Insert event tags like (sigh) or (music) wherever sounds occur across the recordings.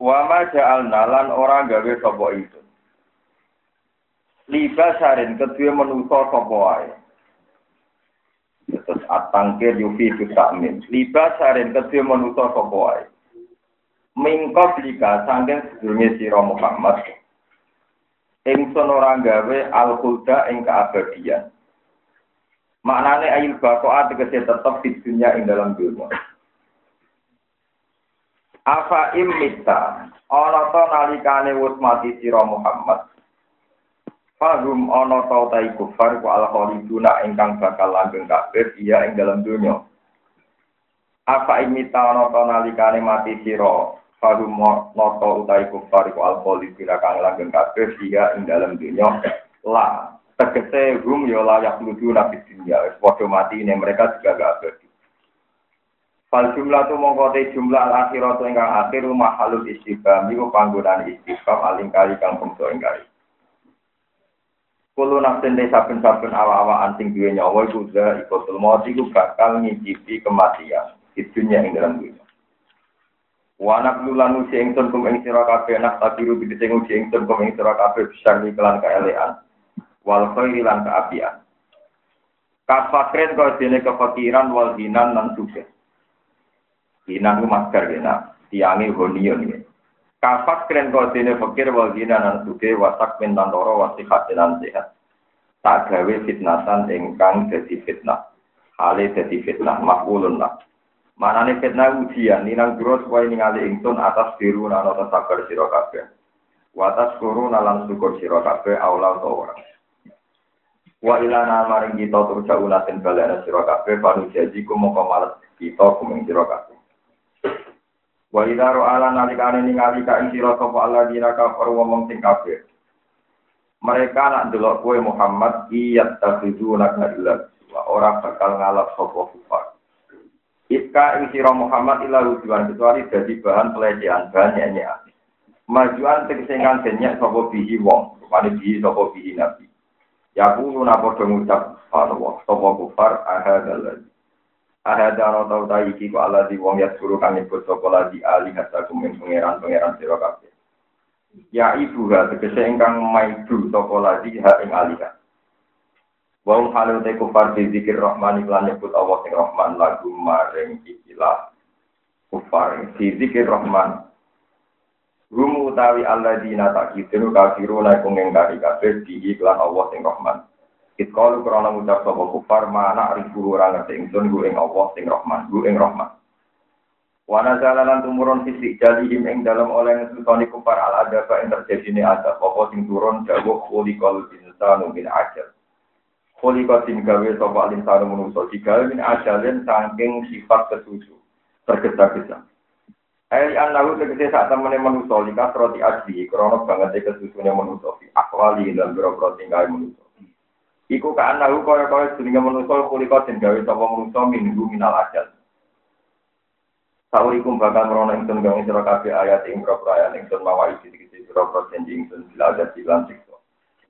Wa ma ja'alna lan ora gawe sapa ingsun. Libasarin kedue manusa sapa wae. Terus atangkir yufi tusamin. Libasarin kedue manusa sapa wae. Mingko blika sanggen sedurunge sira Muhammad. Ingsun ora gawe al-khulda ing keabadian. Maknane ayil bakoa tegese tetep di dunia ing dalam dunia. Afa imita ana ta nalikane wis mati sira Muhammad. Fahum ana ta ta kufar ku al khaliduna ingkang bakal langgeng kafir iya ing dalam dunia. Afa imita ana ta nalikane mati sira Fahum noto utai kufar ku al khaliduna kang langgeng kafir iya ing dalam dunia. La tegese hum ya layak ludu nabi dunia. Wis padha mati ini mereka juga abadi. Fal jumlah tu mongkote jumlah al akhirat ingkang akhir rumah halul istiqam iku panggunaan istiqam alingkari kang bangsa ingkari. Kulo nafsin de saben-saben awa-awa anting duwe nyawa iku za ikotul maut iku bakal ngicipi kematian di dunia ing dalam dunia. Wa naqlulan usi ingsun kum ing kabeh nak tabiru bidhe usi ingsun kum ing sira kabeh besar kelan kaelean wal khairi lan kaapian. Kafakren kau dene kefakiran wal hinan lan sukses. Hinan ku masker kena, tiangi honion ini. Kafak keren kau dene fakir wal hinan lan suke wasak mintan loro wasihat lan sehat. Tak gawe fitnatan ingkang dadi fitnah. Hale dadi fitnah makulun lah. Manane fitnah ujian ninang duro supaya ningali ingsun atas biru lan atas sabar sira kabeh. Watas kuru nalan syukur sira kabeh aula utawa Wa ilana maring kita turja ulatin balana sira kabeh panu janji ku mongko males kita kumeng sira kabeh. Wa idza ra'ala nalikane ningali ka ing sira sapa Allah dina kafir wong sing kafir. Mereka nak delok kowe Muhammad iyat takhiduna illa wa ora bakal ngalap sapa kufar. Ika ing sira Muhammad ila tujuan kecuali dadi bahan pelecehan, bahan nyanyian. Majuan tegese kang denyak sapa bihi wong, rupane bihi sapa bihi nabi. Ya kulo napa ngucap Allah, sapa kufar ahadallah. Ahada ana tau ta iki ku ala di wong ya suruh kang nyebut sapa lagi ali kata kumen pangeran-pangeran sira kabeh. Ya ibu ha tegese ingkang maidu sapa lagi ha ing alika. Wong halu te kufar di zikir rahman iklan nyebut Allah sing rahman lagu maring ikilah kufar di zikir rahman. Rum utawi alladzina takidunu kafiruna kung ngengkari kabeh di iklan Allah sing rahman. Itkalu krana ngucap sapa kufar mana arifu ora ngerti ingsun ku ing Allah sing Rahman, ku ing Rahman. Wa nazalalan tumurun sisi jalihim ing dalam oleh ngesutoni kufar al adaba ing terjadine adab apa sing turun dawuh khuliqal insanu min ajal. Khuliqal sing gawe sapa al insanu manusa digawe min ajalin saking sifat ketujuh tergesa-gesa. Ai annahu tegese sak temene manusa lika roti asli krana banget kesusunya manusa fi akwali dan boro-boro tinggal manusa. Iku ka anahu kaya kaya jenenge manusa kulika den gawe sapa manusa minggu minal ajal. Saurikum bakal merono ingsun gawe sira kabeh ayat ing propro ayat ingsun mawa iki iki sira propro janji ingsun bila ada di lan sikso.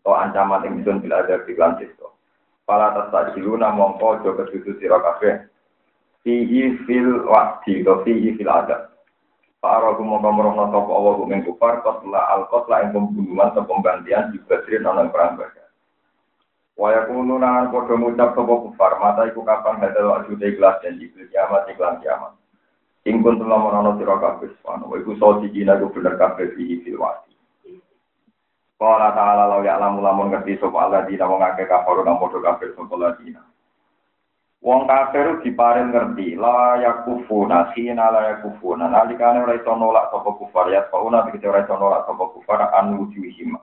To ancaman ingsun bila ada di lan sikso. Pala tas tajiluna mongko aja kesusu sira kabeh. Fihi fil waqti to fihi fil adab. Para kumongko merono sapa Allah kumeng kufar kotla al kotla ing pembunuhan atau pembantian juga sering nonton perang. Waya kuno nangan podo ngucap sapa kufar, mata iku kapan hadal wajud ikhlas dan jibil kiamat iklan kiamat. Ingkun telah menono sira kabeh wa iku sodi jina iku bener kabeh fi fil wati. Qala ta'ala law ya'lamu lamun ngerti sapa Allah dina wong akeh kafir nang podo kabeh sapa ladina. Wong kafir diparing ngerti, la yakufuna, khina la yakufuna, nalikane ora iso nolak sapa kufar, ya fauna tegese ora iso nolak sapa kufar an wujuhim.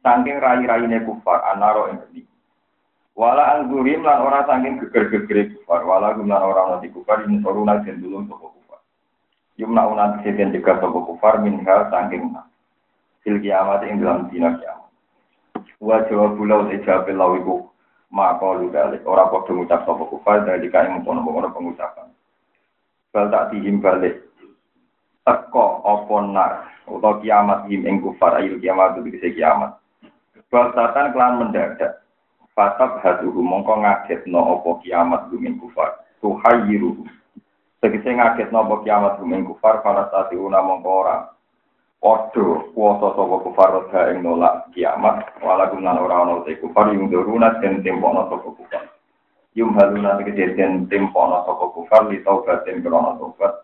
Saking rai-raine kufar anaro ing geni. Wala anggurim lan ora saking geger-gegere kufar, wala gum lan ora nati kufar ini soruna den dulung sapa kufar. Yumna unan siden juga sopo kufar minha sangking fil kiamat ing dalam dina kiamat. Wa jawab bulau te jawab lau iku maka lu dalik ora padha ngucap sapa kufar dari kae mengkono-mengkono pengucapan. Bal tak dihim balik teko apa nar utawa kiamat him ing kufar ayu kiamat itu kiamat. Basatan kelan mendadak. Fatab hatuhu mongko ngagetno apa kiamat lumin kufar. Tuhayiruhu. Tegese ngagetno apa kiamat lumin kufar para tati una mongko ora. Odo kuasa sapa kufar roda ing nolak kiamat walakum lan ora ana te kufar yung duruna den tempono sapa kufar. Yum haluna tegese den tempono kufar li taubatin krono tobat.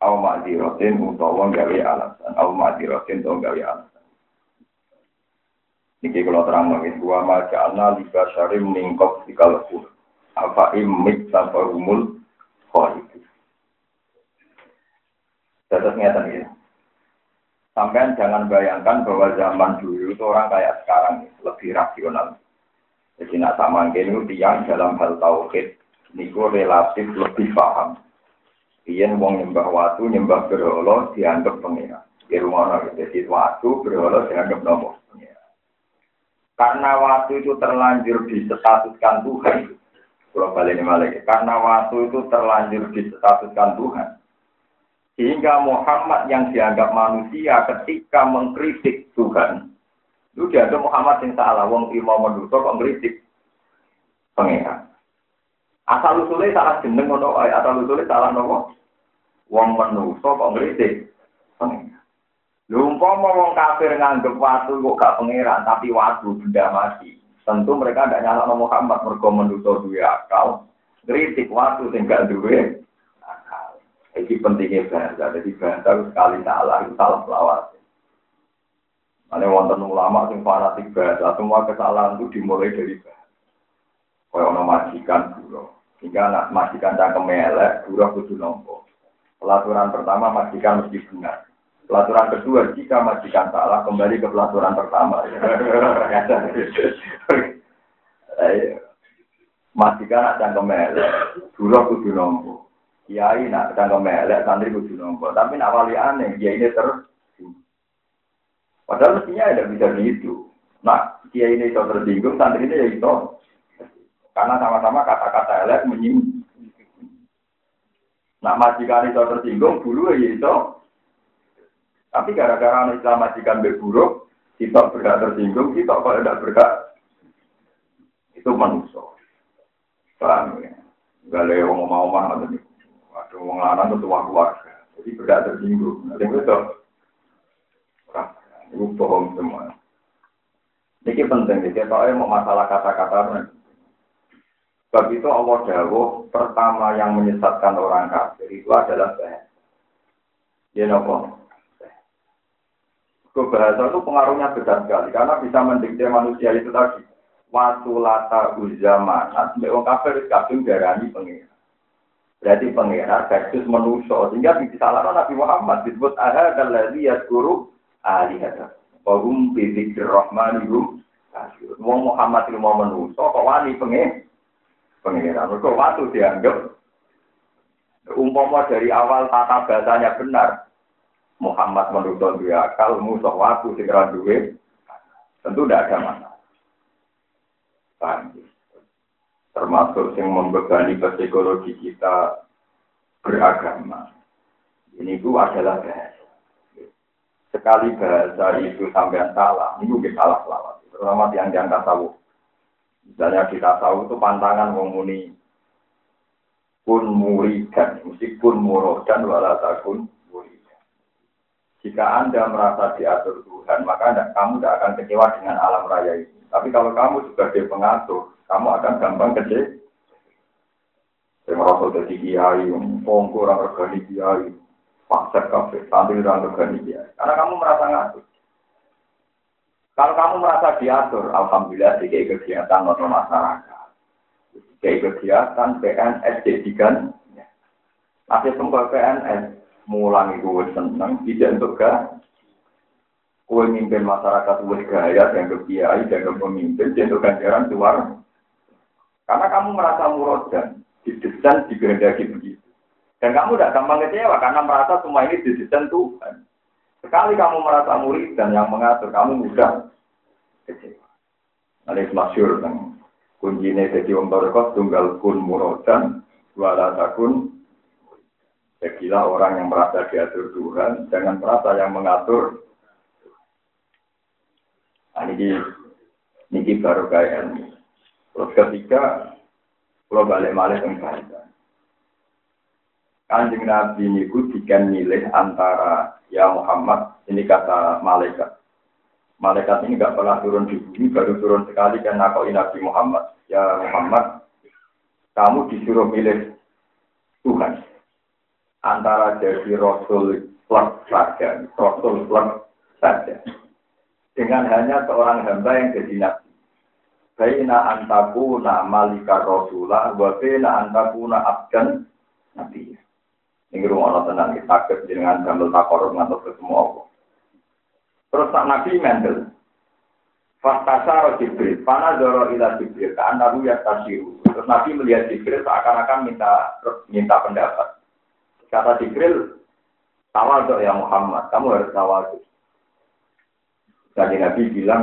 Au ma'diratin utawa gawe alasan. Au ma'diratin utawa gawe alasan. Niki kalau terang lagi, dua majana liba syarim ningkop di kalpur. Apa imik tanpa umul itu. Terus ngeten ya. Sampai jangan bayangkan bahwa zaman dulu itu orang kayak sekarang lebih rasional. Jadi nak sama ini tiang dalam hal tauhid niku relatif lebih paham. Iyan wong nyembah watu, nyembah berhala dianggap pengira. Di rumah jadi watu berhala dianggap nomor. Karena waktu itu terlanjur disetatuskan Tuhan. Kalau balik ini karena waktu itu terlanjur disetatuskan Tuhan. Sehingga Muhammad yang dianggap manusia ketika mengkritik Tuhan, itu dianggap Muhammad yang salah. Wong imam menuso kok mengkritik pengeran. Asal usulnya salah jeneng ngono asal usulnya salah nopo. Wong menuso kok pengeran. Lumpama wong kafir nganggep watu kok gak pangeran tapi watu benda mati. Tentu mereka tidak nyala Muhammad mergo menuso duwe akal. Kritik watu sing gak duwe akal. Iki pentingnya bahasa. Jadi bahasa sekali salah itu salah pelawat. Ada wonten ulama sing fanatik bahasa, semua kesalahan itu dimulai dari bahasa. Kaya ono majikan dulu. Hingga anak majikan cangkem elek, dulu kudu nompo. Pelaturan pertama majikan mesti benar. Pelaturan kedua, jika majikan salah, kembali ke pelaturan pertama. majikan nak cangkem melek, dulu kudu nompo. Kiai nak cangkem melek, santri kudu nompo. Tapi nak wali aneh, dia ini ter. Padahal mestinya tidak bisa begitu. Nah, kiai ini bisa tersinggung, santri ini ya itu. Karena sama-sama kata-kata elek menyinggung. Nah, majikan itu tersinggung, dulu ya itu. Tapi gara-gara anak Islam majikan berburuk, kita berhak tersinggung, kita kalau tidak berhak, itu manusia. Paham ya? Gak ada yang mau mau ada Ada orang lanang ketua keluarga. Jadi berhak tersinggung. Nanti itu, itu bohong semua. Ini penting, kita tahu mau masalah kata-kata. Sebab itu Allah Dawuh pertama yang menyesatkan orang kafir itu adalah bahasa. Ya nopo. Bahasa itu pengaruhnya besar sekali karena bisa mendikte manusia itu tadi. Waktu lata uzaman, nanti orang kafir kadung darani pengira. Berarti pengira versus manusia sehingga disalahkan Nabi Muhammad disebut aha dan ya guru alihata. Wahum bidik rahman ibu. Wong Muhammad itu mau manusia kok wani pengira. Pengira. Mereka waktu dianggap umpama dari awal tata bahasanya benar, Muhammad menurut dia akal, musuh waktu segera duwe, tentu tidak ada masalah. Termasuk yang membebani psikologi kita beragama. Ini itu adalah bahasa. Sekali bahasa itu sampai salah, ini juga salah selawat. Terutama yang yang tasawuf. Misalnya kita tahu itu pantangan menguni kun muridan, mesti kun murodan walatakun jika Anda merasa diatur Tuhan, maka anda, kamu tidak akan kecewa dengan alam raya ini. Tapi kalau kamu sebagai pengatur, kamu akan gampang kecewa. Saya merasa jadi kiai, pongko orang regani kiai, paksa kafe, sambil regani kiai. Karena kamu merasa ngatur. Kalau kamu merasa diatur, alhamdulillah di kegiatan atau masyarakat. Kayak kegiatan PNS jadikan, masih semua PNS, mulang itu seneng, tidak untuk gak. Kue mimpin masyarakat wes gaya, dan kiai, dan pemimpin, dan ganjaran keluar. Karena kamu merasa murodan, didesain, dikehendaki begitu. Dan kamu tidak gampang kecewa karena merasa semua ini didesain Tuhan. Sekali kamu merasa murid dan yang mengatur, kamu mudah kecewa. Nanti masyur tentang kuncinya jadi barokah tunggal kun murodan wala takun Yakilah orang yang merasa diatur Tuhan, jangan merasa yang mengatur. Nah, ini, ini baru kayak ini. Terus ketiga, kalau balik balik yang Kanjeng Nabi ini jika milih antara ya Muhammad, ini kata malaikat. Malaikat ini gak pernah turun di bumi, baru turun sekali dan nakoi Nabi Muhammad. Ya Muhammad, kamu disuruh milih Tuhan antara jadi rasul plus saja, rasul plus saja. Dengan hanya seorang hamba yang jadi nabi. Baina antakuna malika rasulah, wa baina antakuna abdan nabi. Ini rumah Allah tenang, kita sakit dengan gambar takor ngantuk ketemu Allah. Terus tak nabi mendel. Fastasaro Jibril, pana doro ila Jibril, ke anahu ya tasiru. Terus Nabi melihat Jibril seakan-akan minta minta pendapat. Kata Jibril, tawaduk ya Muhammad, kamu harus tawaduk. Jadi Nabi bilang,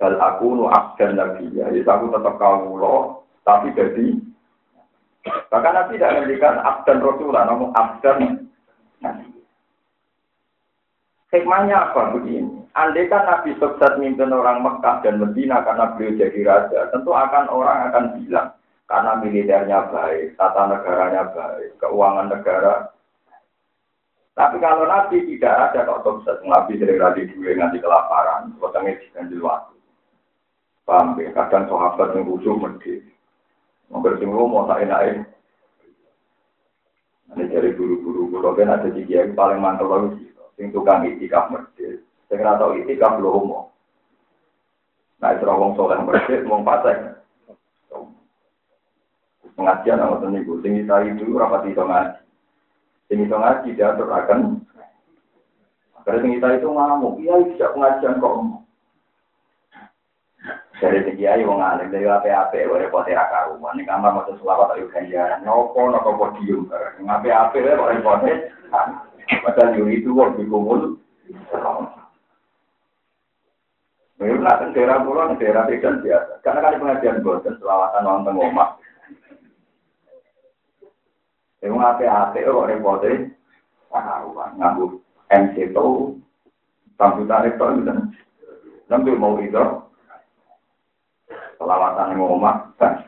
Bal aku nu abdan Nabi ya, aku tetap kamu loh, tapi jadi Bahkan Nabi tidak memberikan abdan Rasulullah, namun abdan Nabi. Hikmahnya apa begini? Andai kan Nabi sukses mimpin orang Mekah dan Medina karena beliau jadi raja, tentu akan orang akan bilang, karena militernya baik, tata negaranya baik, keuangan negara. Tapi kalau Nabi tidak ada kok sukses, Nabi sering radi duit nanti kelaparan, potongnya diganti waktu. Paham ya? Kadang sahabat yang khusus medhi. Mungkin sing mau tak enak Ini dari guru-guru guru kan ada tiga yang paling mantul lagi, sing tukang itikaf medhi. Sing ora tau itikaf lho mau. Nah, itu orang soleh medhi, wong pasang pengajian sama niku. Sing kita itu rapat itu ngaji. Sing itu ngaji dia akan Karena sing kita itu ngamuk, iya bisa pengajian kok. Dari segi ayu wong alim dari ape-ape wae repot ra karuan. Ning kamar maca selawat ayo ganjaran. Nopo nopo podium bareng. Ape-ape wae kok repot. Padahal yo itu kok dikumpul. Memang kan daerah pulau, daerah pekan biasa. Karena kan pengajian bosan selawatan nonton omah. Yang ape-ape kok repote karuan nganggo MC tarik to itu. Sambil mau itu selawatan yang kan.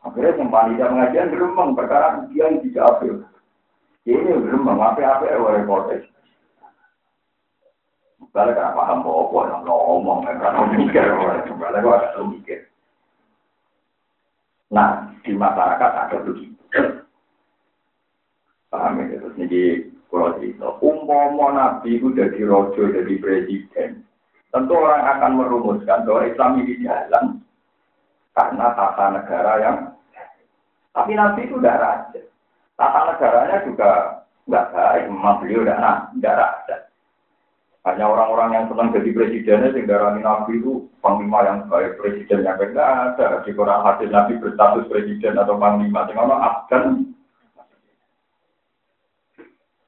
Akhirnya yang panitia pengajian geremeng perkara dia yang tidak. Ini geremeng ape-ape kok repote. Balik kan paham apa ngomong kan mikir balik kok mikir. Nah, di masyarakat ada begitu. Paham ya? Terus ini kalau cerita, umpama Nabi itu jadi rojo, jadi presiden, tentu orang akan merumuskan bahwa Islam ini jalan karena tata negara yang tapi Nabi itu tidak raja. Tata negaranya juga nggak baik, memang beliau tidak raja. Hanya orang-orang yang senang jadi presidennya sehingga Nabi itu panglima yang baik presiden yang baik ada. Di Quran hadis Nabi berstatus presiden atau panglima. Sehingga Afgan.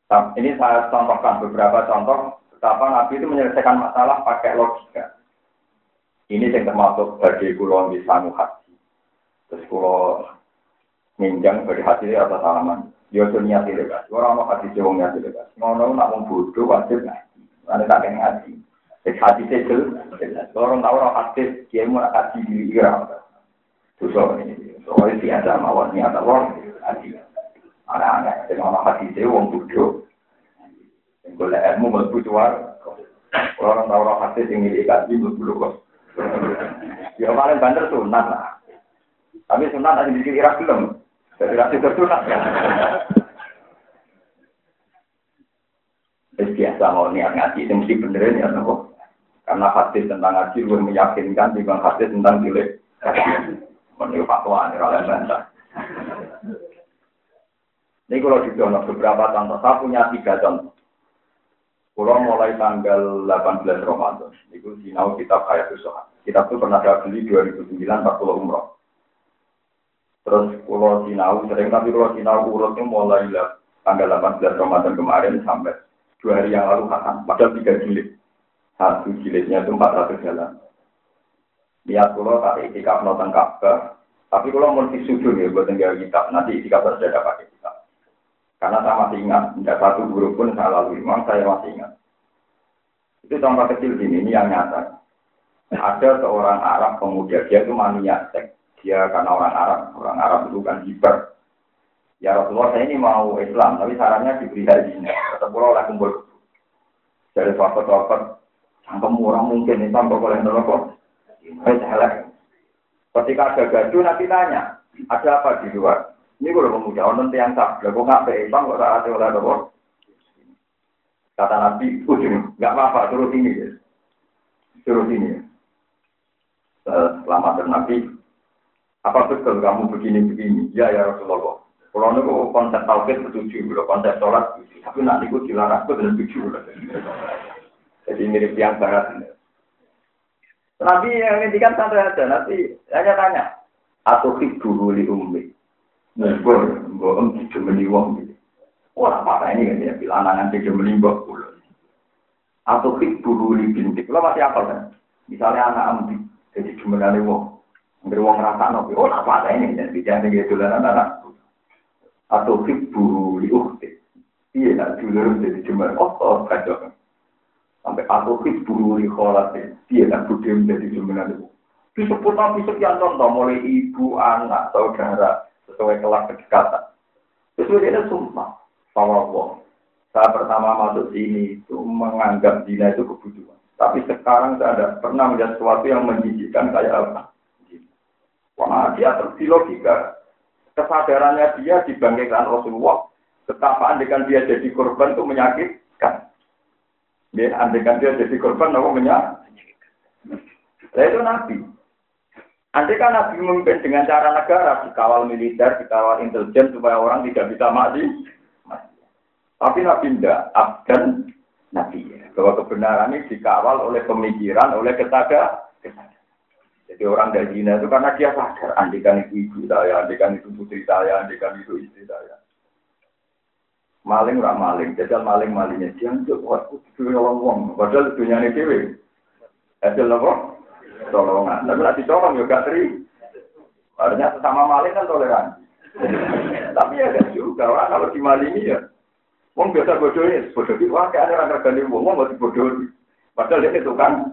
Nah, ini saya contohkan beberapa contoh betapa Nabi itu menyelesaikan masalah pakai logika. Ini yang termasuk bagi pulau di Sanu Haji. Terus pulau minjang bagi hati atau salaman. Tuh niat tidak Orang mau hati niat tidak Mau nak mau wajib nggak. Nanti tak kena ngaji. Jadi hati saya jelas. Orang tahu orang hati dia mau ngaji diri kira. Dosa ini. Soalnya biasa mawon niat Allah ngaji. Anak-anak dengan orang hati saya bodoh. Yang boleh ilmu mlebu cuar. Orang tahu orang hati yang milik ngaji mlebu kok. Ya paling banter sunat lah. Tapi sunat ada di kira belum. Jadi rasi tersunat Biasa mau niat ngaji, itu mesti bener ya nopo. Karena hadis tentang ngaji lebih meyakinkan dibanding hadis tentang pilih. Menurut fatwa ini oleh bantah. Ini kalau didono beberapa contoh, saya punya tiga contoh. Kalau mulai tanggal 18 Ramadan, itu sinau kitab Hayatus Sohat. Kitab itu pernah saya beli 2009 40 umroh. Terus pulau Sinau sering tapi pulau Sinau urutnya mulai tanggal 18 Ramadan kemarin sampai dua hari yang lalu khatam. Padahal tiga jilid. Satu jilidnya itu 400 jalan. Niat pulau tak itikaf nonton Ka'bah. Tapi kalau mau sudut ya buat tinggal kitab. Nanti itikaf harus ada pakai kitab. Karena saya masih ingat, tidak satu guru pun saya lalui. Memang saya masih ingat. Itu contoh kecil gini, ini yang nyata. Ada seorang Arab pemuda, dia itu mania seks. Dia karena orang Arab, orang Arab itu kan hiper. Ya Rasulullah saya ini mau Islam, tapi sarannya diberi hajinya. Kata pulau oleh kumpul. Dari sahabat-sahabat, sampai orang mungkin Islam kok boleh nerokok. Saya Ketika ada gaduh nanti tanya, ada apa di luar? Ini kalau pemuda, orang yang tak, kok nggak be Islam kok tak ada orang Kata Nabi, ujung, nggak apa-apa, suruh sini. Suruh sini ya. Selamat Nabi, apa betul kamu begini-begini? Ya, ya Rasulullah. Kalau niku konsep tauhid setuju, kalau konsep sholat Tapi nanti gue dilarang gue dan setuju. Jadi mirip yang barat. Nabi yang ini kan santai aja. Nanti hanya tanya. Atau dulu li ummi. Gue om dijemeni wong. Wah, apa ini kan ya? Bilang anak dijemeni mbak pulau. Atau dulu li bintik. Lo masih apa kan? Misalnya anak ambi jadi cuma dari wong. Dari wong rasa nopo. Oh, apa ini? Jadi jangan gitu lah anak-anak. Atau buru di ukti. Iya, nak dulu jadi cuma oh, oh, kacau. Sampai atau di kholat. Iya, nak budi menjadi cuma dari wong. Disebut nabi sekian contoh, mulai ibu, anak, saudara, sesuai kelas kedekatan. Sesuai dia sumpah. Sama Allah. Saya pertama masuk sini itu menganggap dina itu kebutuhan. Tapi sekarang saya ada pernah melihat sesuatu yang menjijikkan kayak apa. Wah, dia logika. Kesadarannya dia dibangkitkan Rasulullah. Betapa andekan dia jadi korban itu menyakitkan. Ya, andekan dia jadi korban, apa menyakitkan. Nah, itu Nabi. Andai kan Nabi memimpin dengan cara negara, dikawal militer, dikawal intelijen, supaya orang tidak bisa mati. Tapi Nabi tidak, abdan Nabi. Bahwa kebenaran ini dikawal oleh pemikiran, oleh kesadaran. Jadi orang dari Cina itu karena dia sadar, andikan itu ibu saya, andikan itu putri saya, andikan itu istri saya. Maling ora maling, jajal maling malingnya jangan tuh buat kudu orang wong, padahal dunia ini dewi. Hasil apa? Tolongan. Tapi nanti colong juga teri. Artinya sesama maling kan toleransi. (laughs) Tapi ya kan juga orang kalau dimalingi ya Wong biasa bodoh ini, bodoh itu wah kayak ada orang kerjaan wong, wong masih bodoh. Padahal dia itu kan.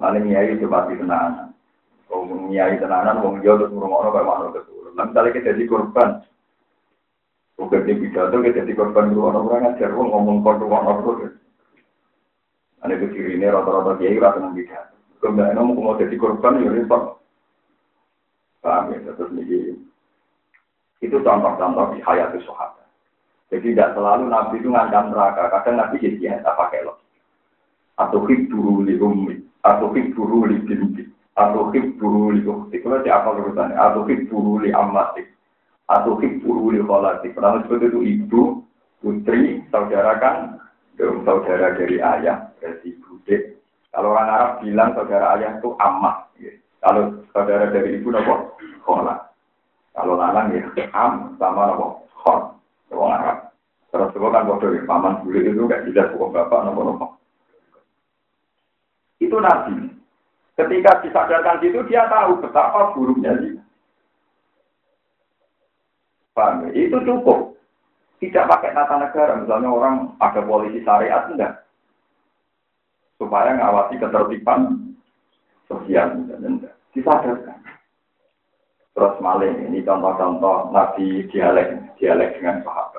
Maling nyai itu pasti tenanan. Wong nyai tenanan, wong jauh terus ngurung kayak mana keturun. Nah misalnya kita jadi korban, Bukan di pidato kita jadi korban dulu orang orang ngajar wong ngomong korban orang terus. Ane itu ciri ini rata-rata kiai rata nang pidato. Kemudian mau jadi korban ya repot. Paham ya, terus nih itu contoh-contoh di hayat sahabat. Jadi tidak selalu Nabi itu ngancam neraka. Kadang Nabi jadi ya, tak pakai lo. Atau hiburu li ummi. Atau hiburu li binti. Atau hiburu li ukti. Kalau siapa urusannya? Atau hiburu li ammatik. Atau hiburu li kholatik. Pertama seperti itu ibu, putri, saudara kan. Saudara dari ayah, dari bude. Kalau orang Arab bilang saudara ayah itu ammah. Kalau saudara dari ibu, nopo kholat. Kalau lanang ya am sama nopo khon, wong Arab. Terus itu kan bodoh ya, paman bule itu gak jelas wong bapak nopo nopo. Itu nabi. Ketika disadarkan itu dia tahu betapa buruknya dia. Paham ya? Itu cukup. Tidak pakai tata negara, misalnya orang ada polisi syariat enggak. Supaya ngawasi ketertiban sosial, enggak. Disadarkan. Terus maling ini contoh-contoh Nabi dialek dialek dengan sahabat.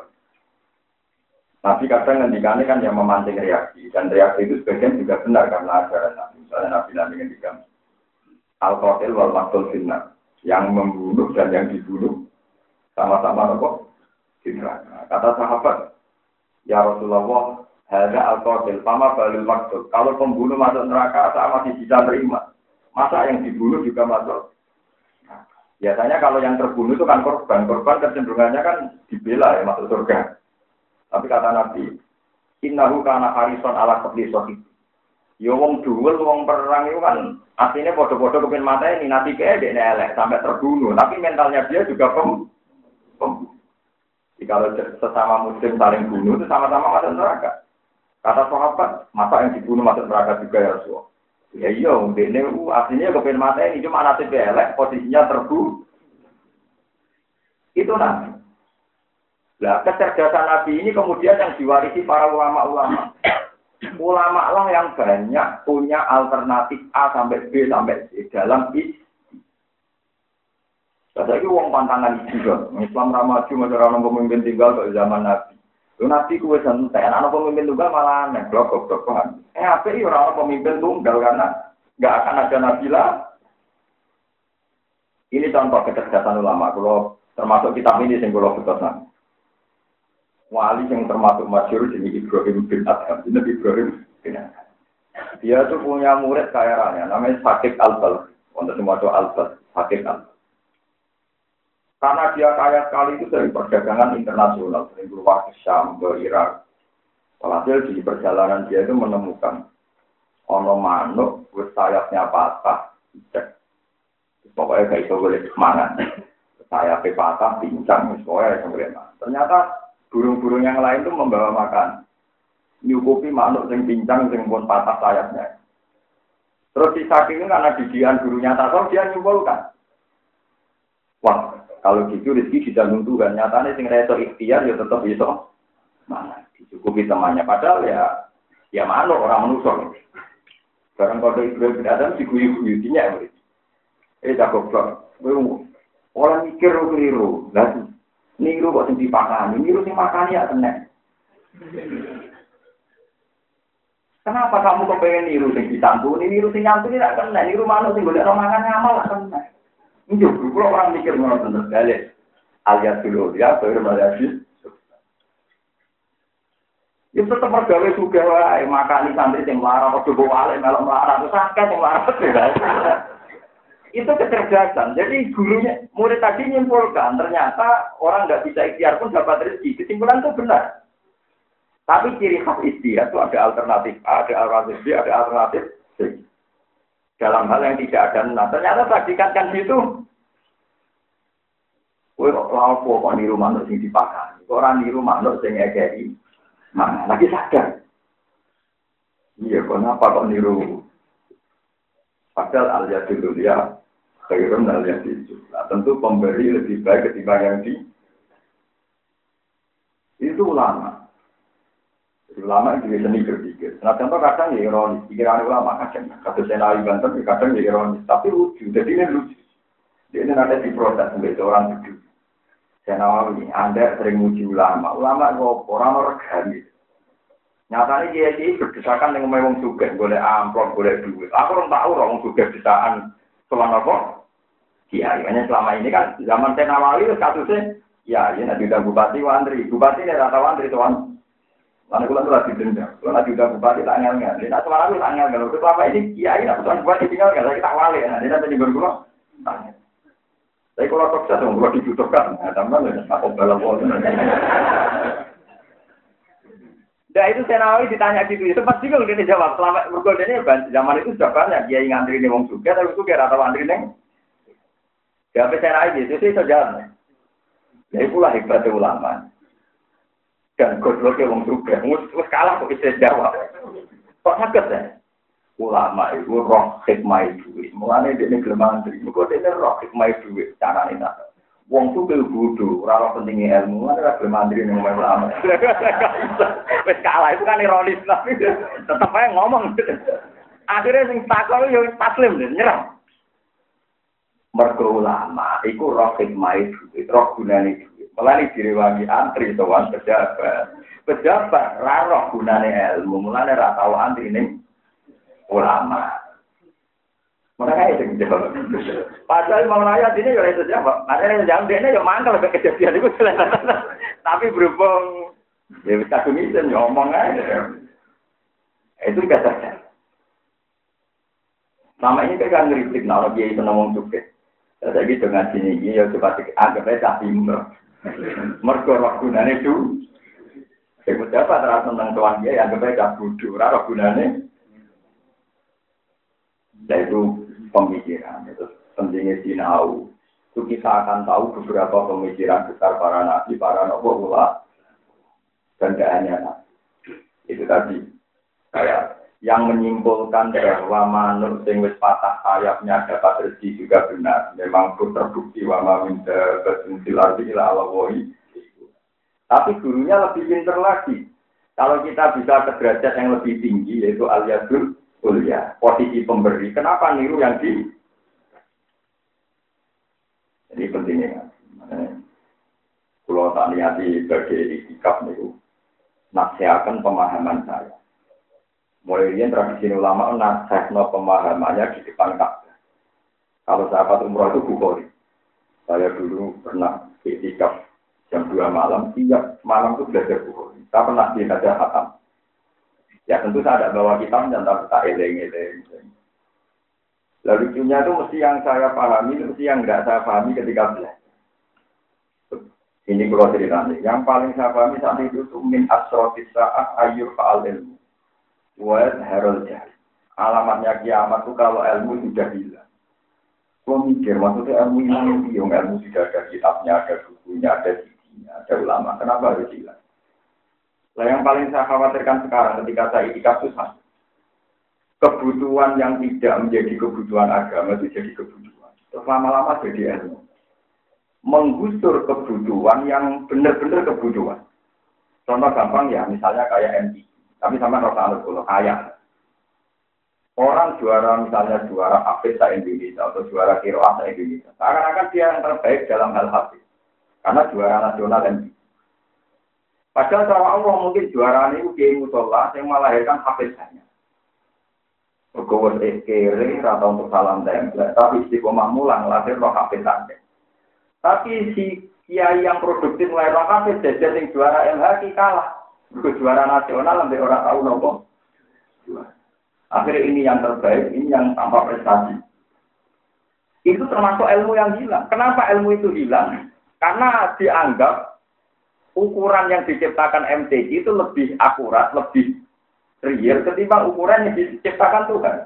Nabi kadang ngendikannya kan yang memancing reaksi dan reaksi itu sebagian juga benar karena ada Nabi misalnya Nabi Nabi ngendikan al qatil wal maktul finna yang membunuh dan yang dibunuh sama-sama nopo di neraka. Kata sahabat, ya Rasulullah, hanya al qatil sama balil maktul. Kalau pembunuh masuk neraka, saya masih bisa terima. Masa yang dibunuh juga masuk Biasanya kalau yang terbunuh itu kan korban. Korban kecenderungannya kan dibela ya masuk surga. Tapi kata Nabi, Innahu kana harison ala kebli sohib. Ya wong duel, wong perang itu kan artinya bodoh-bodoh kepin mata ini nanti kayak dia elek sampai terbunuh. Tapi mentalnya dia juga pem, pem. Kalau sesama muslim saling bunuh itu sama-sama masuk neraka. Kata sahabat, masa yang dibunuh masuk neraka juga ya Rasulullah. Ya iya, ini aslinya kepin mata ini cuma nanti elek posisinya terbunuh. Itu nanti. Nah, kecerdasan Nabi ini kemudian yang diwarisi para ulama-ulama ulama lah yang banyak punya alternatif A sampai B sampai C dalam isi. Saya uang pantangan juga. Islam ramaju masyarakat pemimpin tinggal ke zaman Nabi. Lu Nabi kue santai, anak pemimpin tunggal malah aneh, blok blok Eh apa sih orang pemimpin tunggal karena nggak akan ada Nabi lah. Ini contoh kecerdasan ulama. Kalau termasuk kitab ini yang kalau betul wali yang termasuk masyur jadi Ibrahim bin Adham. Ini Ibrahim bin Adham. Dia tuh punya murid kaya raya, namanya Sakik Al-Bal. Untuk semua itu Al-Bal, Sakik Al Karena dia kaya sekali itu dari perdagangan internasional, sering keluar ke Syam, ke Irak. Walhasil di perjalanan dia itu menemukan ono manuk, sayapnya patah, cek. Pokoknya kayak itu boleh mana. Sayapnya patah, pincang, pokoknya Ternyata burung-burung yang lain itu membawa makan. Nyukupi makhluk yang pincang, yang pun patah sayapnya. Terus si saking karena didian gurunya tasawuf dia nyimpulkan. Wah, kalau gitu rezeki dijamin Tuhan. Nyatanya sing reso ikhtiar ya tetap bisa. Mana dicukupi temannya. Padahal ya ya makhluk orang manusia. Sekarang kalau Ibrahim bin Adam diguyu-guyu ya. Eh tak goblok. Orang mikir keliru. Lah Niru kok sing dipakani, niru sing makani ya kena. Kenapa kamu kepengen niru sing disantuni, niru sing nyantuni tidak kena, niru mana sing boleh romangan ngamal tak kena. Ini juga orang mikir ngono bener sekali. Alias dulu ya, baru sih. Ya tetap mergawe juga wae makani santri sing larang, ojo bawa ale melok larang, terus akeh sing larang. Itu kecerdasan. Jadi gurunya, murid tadi nyimpulkan, ternyata orang nggak bisa ikhtiar pun dapat rezeki. Kesimpulan itu benar. Tapi ciri khas ikhtiar itu ada alternatif A, ada alternatif B, ada alternatif C. Dalam hal yang tidak ada nah, ternyata tadi kan situ. Kowe kok kok niru manuk sing dipakai. Kok ora niru manuk sing ngekeki. Mana lagi sadar. Iya, kenapa kok niru Padahal al dulu ya khairun al itu. Nah, tentu pemberi lebih baik ketimbang yang di itu ulama. Ulama juga seni berpikir. Nah contoh kadang ya ironis, pikiran ulama kadang. Kata saya nabi banten, ya kadang ya ironis. Tapi lucu, jadi ini lucu. Jadi ini ada di proses sebagai orang jujur. Saya nawawi, Anda sering muji ulama. Ulama itu orang orang gitu. Nyatanya dia ini berdesakan dengan memang juga, boleh amplop, boleh duit. Aku orang tahu orang juga desakan selama apa? Iya, makanya selama ini kan zaman Tenawali kasusnya, ya, ya nanti udah bupati wandri, bupati ini rata wandri tuan. Mana kulo tuh lagi dendam, kulo lagi udah bupati tak ngel ngel, dia semalam tak ngel ngel, selama ini? Kiai nak tuan bupati tinggal nggak, kita wali, nah dia nanti kulo, tanya. Tapi kalau tuh kulo dibutuhkan, nah tambah nih, aku balap Nah itu Senawi ditanya gitu, itu pasti kalau dia jawab, selama bergoda ini zaman itu sudah banyak, dia ngantri nih wong suka, tapi suka wandri nih. Ya saya aja, itu sih jalan. Ya itulah hebatnya ulama. Dan gobloknya wong juga. Mus kalah kok bisa jawab. Kok sakit ya? Ulama itu roh hikmah itu. Mulanya dia ini kelemahan dari. Mereka dia roh hikmah itu. Cara ini. Wong tuh bel bodoh, ora pentingnya ilmu, ora kelemahan diri ning ulama. Wes (laughs) kalah itu kan ironis tapi tetap aja ngomong. Akhirnya sing takon yo taslim nyerah mergo ulama iku roh hikmah duit, roh gunane duit. Mulane direwangi antri sowan pejabat. Pejabat ra roh gunane ilmu, mulane ra tau antri ning ulama. Makanya itu jawab. Padahal mau nanya ini ya itu jawab. Makanya jawab dia ya mangkal ke kejadian itu (laughs) Tapi berhubung ya bisa kumisen ngomong aja. Itu kata Selama ini kan ngeritik, nah, dia itu ngomong juga. Jadi dengan sini ini ya coba anggap aja timur. Mergo roh gunane itu. Saya dapat terasa tentang tuan dia yang anggap aja bodoh, roh gunane. Yaitu pemikiran. Itu pentingnya sinau. Itu kita akan tahu beberapa pemikiran besar para nabi, para nabi dan tidak hanya. Itu tadi. Kayak yang menyimpulkan bahwa manuk sing wis patah sayapnya dapat rezeki juga benar. Memang pun terbukti wa ma min dabatin ardi ila Tapi gurunya lebih pintar lagi. Kalau kita bisa ke derajat yang lebih tinggi yaitu aliasul kuliah, posisi pemberi. Kenapa niru yang di Jadi pentingnya. Kalau tak niati sebagai itikaf niku nasihatkan pemahaman saya Mulai dia tradisi ulama nasihno pemahamannya di depan Ka'bah. Kalau sahabat umroh itu bukhori. Saya dulu pernah itikaf jam 2 malam, tiap malam itu belajar bukhori. Saya pernah belajar hatam. Ya tentu saya tidak bawa kitab dan tak eleng-eleng. Lalu lucunya itu mesti yang saya pahami, mesti yang tidak saya pahami ketika belajar. Ini kalau ceritanya. Yang paling saya pahami saat itu, itu min asrotis saat ayur fa'al ilmu. Wa harul jahil. Alamatnya kiamat itu kalau ilmu sudah hilang. Kau mikir, maksudnya ilmu hilang itu yang ilmu sudah ada kitabnya, ada bukunya, ada sidinya, ada ulama. Kenapa harus hilang? Nah, yang paling saya khawatirkan sekarang ketika saya itikaf itu kebutuhan yang tidak menjadi kebutuhan agama itu jadi kebutuhan. Terus lama-lama jadi ilmu. Menggusur kebutuhan yang benar-benar kebutuhan. Contoh gampang ya, misalnya kayak MTQ. Tapi sama rasa alat kalau kaya. Orang juara misalnya juara Hafiz Indonesia atau juara Kiroah Indonesia. Seakan-akan dia yang terbaik dalam hal Hafiz. Karena juara nasional dan Padahal sama Allah mungkin juara ini Kiai Musola yang melahirkan Hafiz hanya. Bergowes kere atau untuk salam tempel, tapi istiqomah mulang lahir roh Hafiz saja. Tapi si kiai yang produktif mulai roh Hafiz jadi yang juara MHK kalah. Juara nasional sampai orang tahu nopo. Akhirnya ini yang terbaik, ini yang tanpa prestasi. Itu termasuk ilmu yang hilang. Kenapa ilmu itu hilang? Karena dianggap ukuran yang diciptakan MTQ itu lebih akurat, lebih real ketimbang ukuran yang diciptakan Tuhan.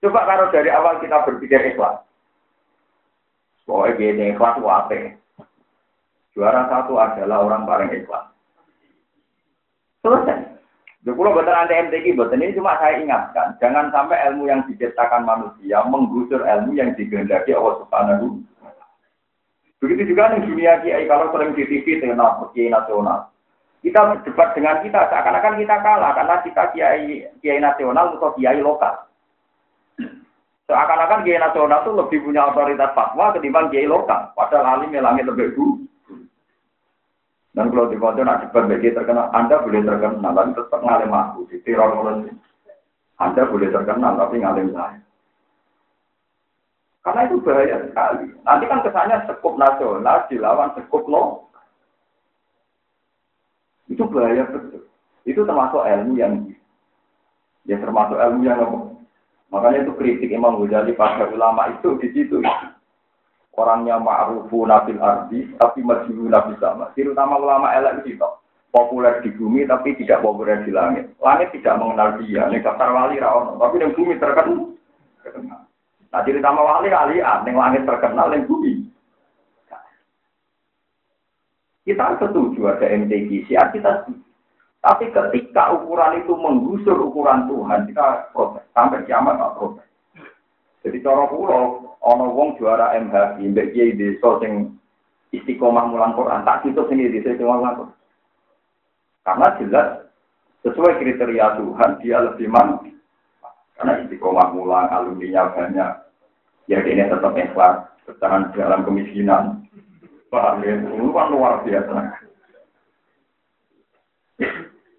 Coba kalau dari awal kita berpikir ikhlas. Pokoknya gini, ikhlas wape. Juara satu adalah orang paling ikhlas. Selesai. Jadi betul anti MTQ, betul ini cuma saya ingatkan, jangan sampai ilmu yang diciptakan manusia menggusur ilmu yang digendaki Allah Subhanahu. Begitu juga di dunia kiai kalau sering di TV dengan kiai nasional. Kita berdebat dengan kita seakan-akan kita kalah karena kita kiai kiai nasional atau kiai lokal. Seakan-akan kiai nasional itu lebih punya otoritas fatwa ketimbang kiai lokal. Padahal alim langit lebih dulu. Dan kalau di foto nak cepat bagi terkenal, Anda boleh terkenal, tapi tetap ngalim aku, di mulai. Anda boleh terkenal, tapi ngalim saya. Karena itu bahaya sekali. Nanti kan kesannya sekup nasional dilawan sekup lo. Itu bahaya betul. Itu termasuk ilmu yang ya termasuk ilmu yang Makanya itu kritik Imam Ghazali pada ulama itu di situ. Orangnya ma'rufu nabil ardi, tapi majulu nabi sama. Terutama ulama elek itu populer di bumi tapi tidak populer di langit. Langit tidak mengenal dia. Ini daftar wali rawon, tapi di bumi terkenal. Nah, terutama wali alian, yang langit terkenal, yang bumi. Kita setuju ada MTQ, siap kita setuju. Tapi ketika ukuran itu menggusur ukuran Tuhan, kita protes. Sampai kiamat tak protes. Jadi cara pulau, ana wong juara MH mbek kiai desa sing istiqomah mulang Quran tak itu sing di desa mulang Quran. Karena jelas sesuai kriteria Tuhan dia lebih man. Karena istiqomah mulang alumninya banyak. Ya ini tetap ikhlas bertahan dalam kemiskinan. Paham ya? Itu kan luar biasa.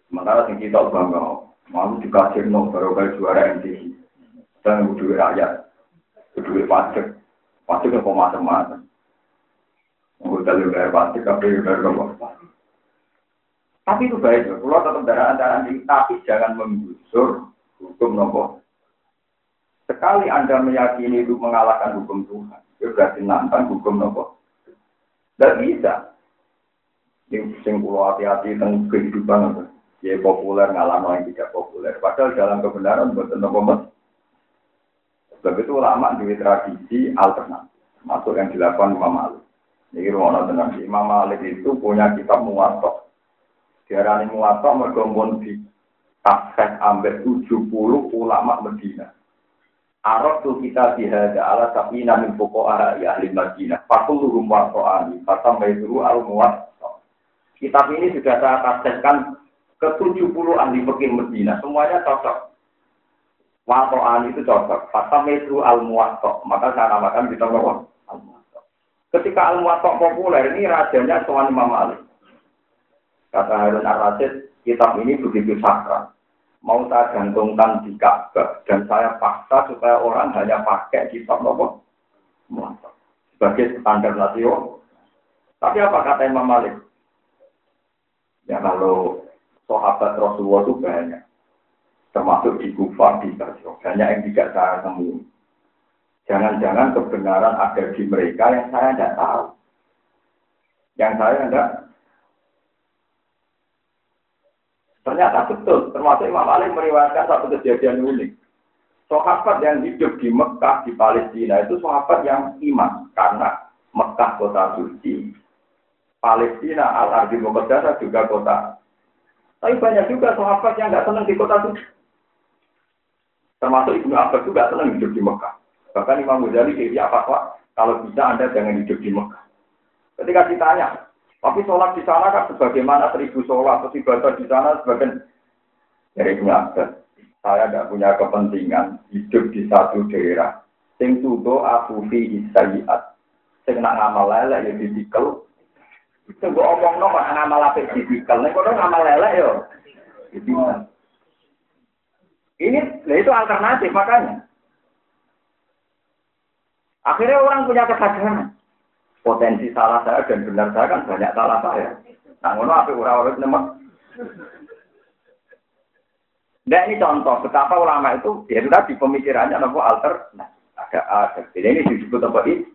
Sementara sing kita bangga, mau dikasih no baru juara MTI dan duit rakyat duit pajak. Pajak apa macam-macam. Hotel yang bayar pajak, kafe yang apa. Tapi itu baik, kalau tetap darah antara tapi jangan menggusur hukum nopo. Sekali Anda meyakini itu mengalahkan hukum Tuhan, itu berarti nantang hukum nopo. Tidak bisa. Ini sing hati-hati tentang kehidupan Ya populer ngalah yang tidak populer. Padahal dalam kebenaran bukan nopo Sebab itu ulama di tradisi alternatif, masuk yang dilakukan Imam Malik. Ini rumah dengan Imam Malik itu punya kitab muwatok. Diarani muwatok mergombon di tafsir ambek 70 ulama Medina. Arab tu kita bihada ala tapi namin pokok ya ahli Madinah. Fakuluhum warto'ani. Fatam baituru al muwat. Kitab ini sudah saya tafsirkan ke 70 ahli fikih Medina. Semuanya cocok. Warto'ani itu cocok. Fatam baituru al muwatto. Maka saya namakan kita bahwa al. Ketika al populer ini rajanya Tuan Imam Malik. Kata Harun Ar-Rasyid, kitab ini begitu sakral mau saya gantungkan di Ka'bah dan saya paksa supaya orang hanya pakai kitab nopo sebagai standar nasional. Tapi apa kata Imam Malik? Ya kalau sahabat Rasulullah itu banyak, termasuk di Kufah, di Basra, banyak yang tidak saya temui. Jangan-jangan kebenaran ada di mereka yang saya tidak tahu. Yang saya tidak Ternyata betul, termasuk Imam Ali meriwayatkan satu kejadian unik. Sahabat yang hidup di Mekah, di Palestina itu sahabat yang iman. Karena Mekah kota suci, Palestina al-Ardi Muqaddasah juga kota. Tapi banyak juga sahabat yang nggak senang di kota suci. Termasuk Ibnu Abbas juga senang hidup di Mekah. Bahkan Imam Ghazali dia apa kalau bisa Anda jangan hidup di Mekah. Ketika ditanya, tapi sholat di sana kan sebagaimana seribu sholat, atau ibadah di sana sebagian dari Abbas. Saya tidak punya kepentingan hidup di satu daerah. Sing tudo aku fi. Sing nak ngamal lele ya didikel. Sing gue omong no kok ngamal apik didikel. Nek kono ngamal lele yo. Ini, nah itu alternatif makanya. Akhirnya orang punya kesadaran potensi salah saya dan benar saya kan banyak salah saya. Nah, ngono apa ora-ora nemek. Nah ini contoh betapa ulama itu ya sudah di pemikirannya nopo alter. Nah, ada ada. Ini disebut apa ini?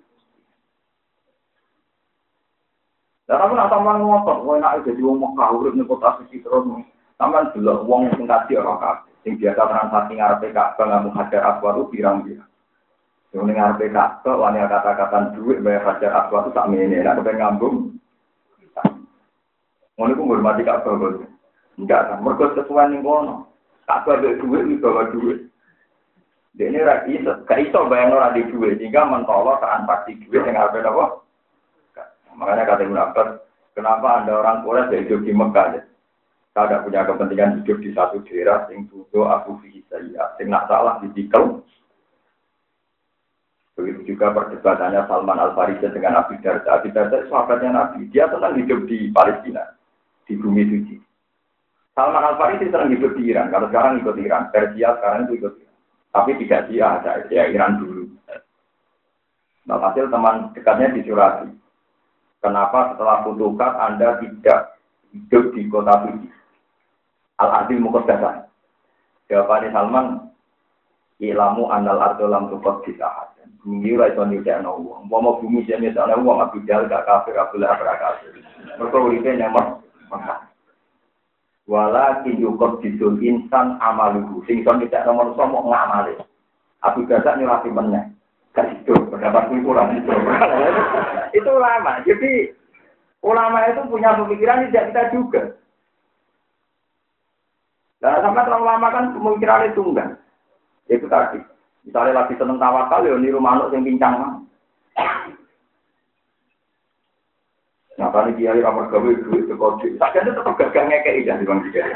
Dan aku nak sampean ngotot, kowe nak jadi wong Mekah urip ning kota suci terus. Sampean delok wong sing kaji ora kabeh. Sing biasa transaksi ngarepe Ka'bah ngamu hajar aswad pirang-pirang. Yang ngarepe kata, wani kata-kata duit bayar hajar aswad itu tak mene, nak kepengen ngambung. Ngono iku ngurmati Ka'bah bos. Enggak kan, mergo sesuai ning kono. Ka'bah duit duit iki bawa duit. Dene ra iso, gak iso bayang ora di duit, sehingga mentolo transaksi duit yang ngarepe apa? Makanya kata Ibn Abbas, kenapa Anda orang Quraisy hidup di Mekah? Ya? Saya tidak punya kepentingan hidup di satu daerah, sing tudo aku fi saya, sing nak salah ditikel, Begitu juga perdebatannya Salman Al Farisi dengan Nabi Darda. Nabi Darda sahabatnya Nabi. Dia senang hidup di Palestina, di bumi suci. Salman Al Farisi senang hidup di Iran. Kalau sekarang ikut Iran, Persia sekarang itu ikut Iran. Tapi tidak dia, ada ya Iran dulu. Nah, hasil teman dekatnya disurati. Kenapa setelah Futukat Anda tidak hidup di kota suci? Al-Adil Muqaddasah. Jawabannya Salman, Ilamu anal ardo lam tukot disahat. Bumi ora iso nyucekno wong. Mau bumi sing nyucekno wong Abu Jahal gak kafir, Abu Lahab gak kafir. Mergo uripe nyamak maka. Wala kinjukot disul insan amaluhu. Sing iso nyucekno manusa mau ngamale. Abu Jahal nyurati meneh. Gak itu, pendapat kurang itu. (laughs) itu ulama. Jadi ulama itu punya pemikiran tidak kita juga. Nah, sampai terlalu lama kan pemikiran itu enggak. Itu tadi. Misalnya lagi seneng tawakal, ya niru manuk yang pincang. Nah, kali kiai ramah gawe duit ke. Sakjane tetap gagal ngekei dah di bang kiai.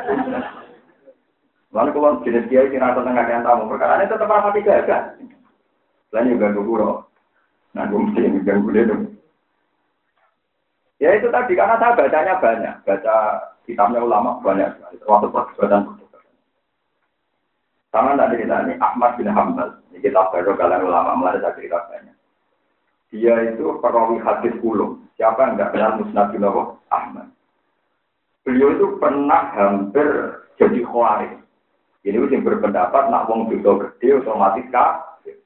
Lalu kalau jenis kiai sing rasa tengah yang tamu perkara ini tetap rapati gagal. Lain juga guru. Nah, gue mesti ganggu dia dong. Ya itu tadi karena saya bacanya banyak, baca kitabnya ulama banyak waktu perdebatan sama tadi kita ini Ahmad bin Hambal. Ini kita baru kalian ulama mulai saya cerita banyak. Dia itu perawi hadis ulum. Siapa yang nggak kenal Musnad bin Ahmad. Beliau itu pernah hampir jadi khawarij. Jadi yang berpendapat nak wong dosa gede otomatis kafir.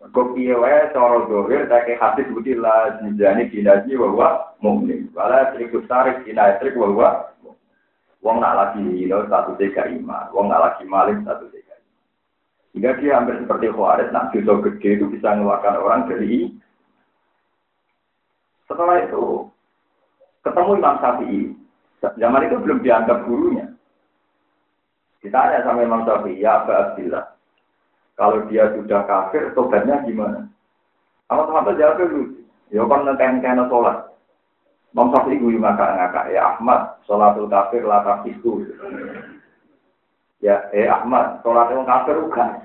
Kok piye wae cara dohir tak hadis budi la jinjani dinaji bahwa mukmin. Wala trikus tarik dinatrik bahwa wong nak lagi hino satu tiga iman, wong nak lagi maling satu tiga Sehingga dia hampir seperti Khawarij, nah dosa gede itu bisa mengeluarkan orang dari setelah itu ketemu Imam Syafi'i. Zaman itu belum dianggap gurunya. Ditanya sama Imam Syafi'i, ya Abu Abdillah, kalau dia sudah kafir, tobatnya gimana? Sama sahabat jawab dulu, ya kan kena sholat. Imam Syafi'i gue ngakak-ngakak, ya Ahmad, sholatul kafir lah itu. Ya, eh Ahmad, sholat yang kafir juga.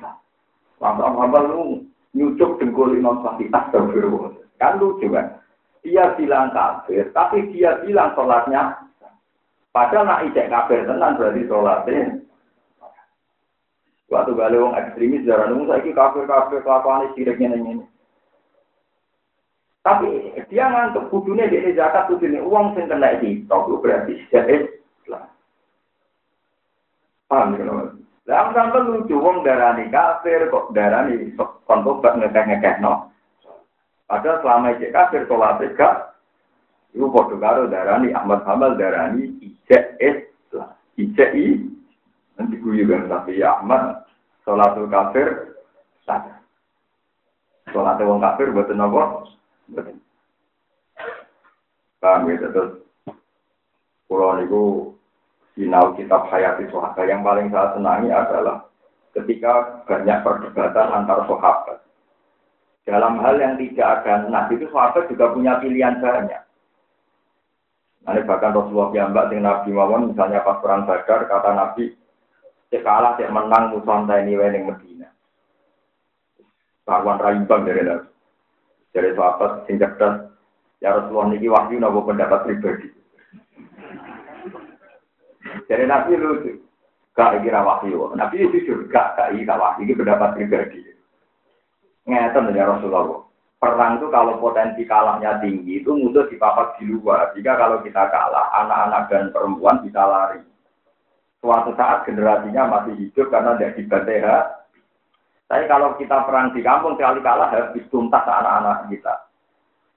Langsung hamba lu nyucuk dengkul Imam Syafi'i, astagfirullah. Kan lucu kan? Dia bilang kafir, tapi dia bilang sholatnya. Padahal nak ijek kafir tenan berarti sholatnya. Waktu balik wong ekstremis darah nunggu saya kafir kafir kelakuan siriknya ini. Tapi dia ngantuk kudunya di zakat kudunya uang sing kena itu berarti Islam. Paham ya Lah sampai lucu wong darani kafir kok darani kontobat ngekeh ngekeh no. Padahal selama ijek kafir sholat gak Iku podo karo darani Ahmad Hamal darani ijek Islam. Ijek i nanti guyu kan tapi ya Ahmad sholatul kafir sah. Sholat wong kafir buat nopo? Betul. Paham ya terus Pulau niku sinau kitab Hayati Sohaka yang paling saya senangi adalah ketika banyak perdebatan antar sahabat dalam hal yang tidak ada nas itu sahabat juga punya pilihan banyak. Nanti bahkan Rasulullah Mbak dengan Nabi Mawon misalnya pas perang Badar kata Nabi cek kalah menang musuh ini yang Medina. Kawan raimbang dari Nabi. Dari sahabat sing cerdas ya Rasulullah niki wahyu nopo pendapat pribadi. Dari Nabi lu gak kira wahyu. Nabi itu juga gak kira wahyu ini pendapat pribadi. Ngeten ya Rasulullah. Perang itu kalau potensi kalahnya tinggi itu musuh dipapak di luar. Jika kalau kita kalah, anak-anak dan perempuan bisa lari. Suatu saat generasinya masih hidup karena tidak dibantai Tapi kalau kita perang di kampung sekali kalah habis tuntas anak-anak kita.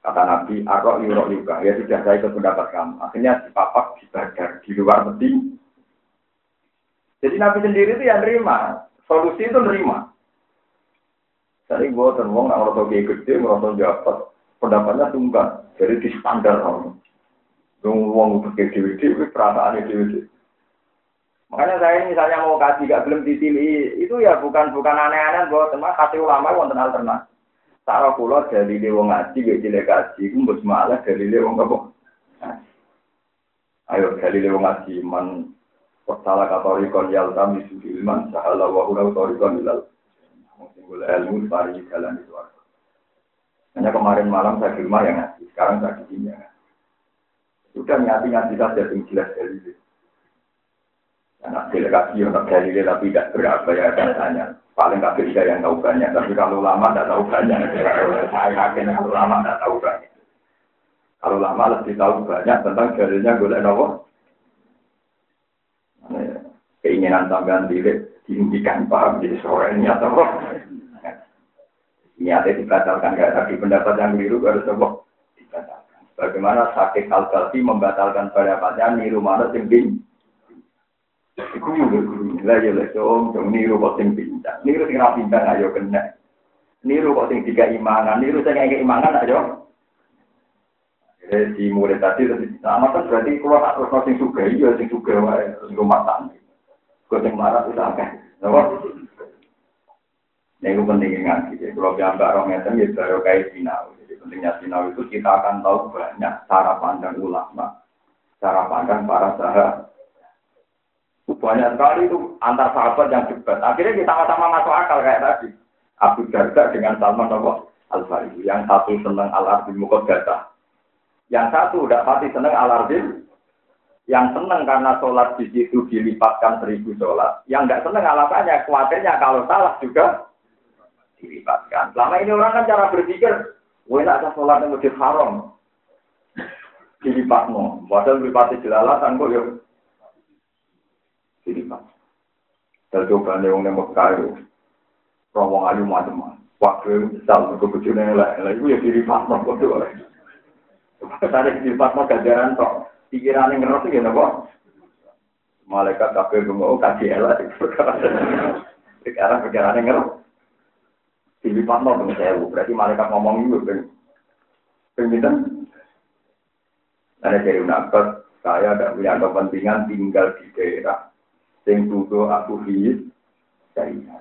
Kata Nabi, Arok yurok juga. Ya sudah saya ikut pendapat kamu. Akhirnya dipapak di badar, di luar peti. Jadi Nabi sendiri itu yang nerima. Solusi itu nerima. Jadi gue wong nggak ngerasa kayak gede, ngerasa dapat pendapatnya tunggal. Jadi di standar kamu. Dong uang untuk kayak dewi dewi, perasaan dewi Makanya saya misalnya mau kasih gak belum dipilih, itu ya bukan bukan aneh-aneh buat teman kasih ulama wonten alternatif. Cara pulau dari wong ngaji, gak jelek kaji, kumpul malah dari wong apa? Ayo dari wong ngaji, man salah katorikon yaltam isu ilman, sahala wahura katorikon ilal boleh ilmu di jalan itu. Hanya kemarin malam saya di rumah yang ngaji, sekarang saya di sini ya. Sudah nyati nyati saja yang jelas dari Anak delegasi untuk dalilnya tapi tidak berapa ya katanya. Paling nggak bisa yang tahu banyak, tapi kalau lama tidak tahu banyak. Saya yakin kalau lama tidak tahu banyak. Kalau lama lebih tahu banyak tentang dalilnya boleh nopo. Keinginan tambahan diri dihentikan paham jadi sore ini atau niatnya dibatalkan gak tadi pendapat yang keliru harus coba dibatalkan. Bagaimana sakit al membatalkan pendapatnya niru mana bin. Iku juga guru lah ya lah dong niru kok sing pincang, niru sing rapi pincang ayo kena. Niru kok sing tiga imanan, niru sing kayak imanan ayo. Jadi di murid tadi lebih sama kan berarti kalau tak terus sing suka iya sing suka wae rumah tangga. Kau sing marah itu akeh. Ini itu pentingnya ngaji. Jadi kalau piambak orang ngeten ya baru kayak sinau. Jadi pentingnya sinau itu kita akan tahu banyak cara pandang ulama, cara pandang para sahabat. Banyak sekali itu antar sahabat yang debat. Akhirnya kita sama-sama masuk akal kayak tadi. Abu Darda dengan Salman Al Farisi. Yang satu senang Al Arbi Mukodata. Yang satu udah pasti senang Al Arbi. Yang senang karena sholat di situ dilipatkan seribu sholat. Yang nggak senang alasannya khawatirnya kalau salah juga dilibatkan. Selama ini orang kan cara berpikir, wah ada sholat yang lebih haram. Dilipat no. Padahal dilipati jelalatan kok Dilipat. Dan coba nih orang nembak kayu. Romong ayu macam-macam. Waktu misal ke bujurnya lah, lah itu ya no. Kok tuh Tadi dilipat no gajaran tok. Pikiran yang ngerti ya nopo. Malaikat kabeh mau kasih elah. Sekarang perjalanan ngeruh. Dilipat no dengan saya, berarti malaikat ngomong juga, ben. Ben Ada dari nakes, saya tidak punya kepentingan tinggal di daerah. Yang dulu aku hidup,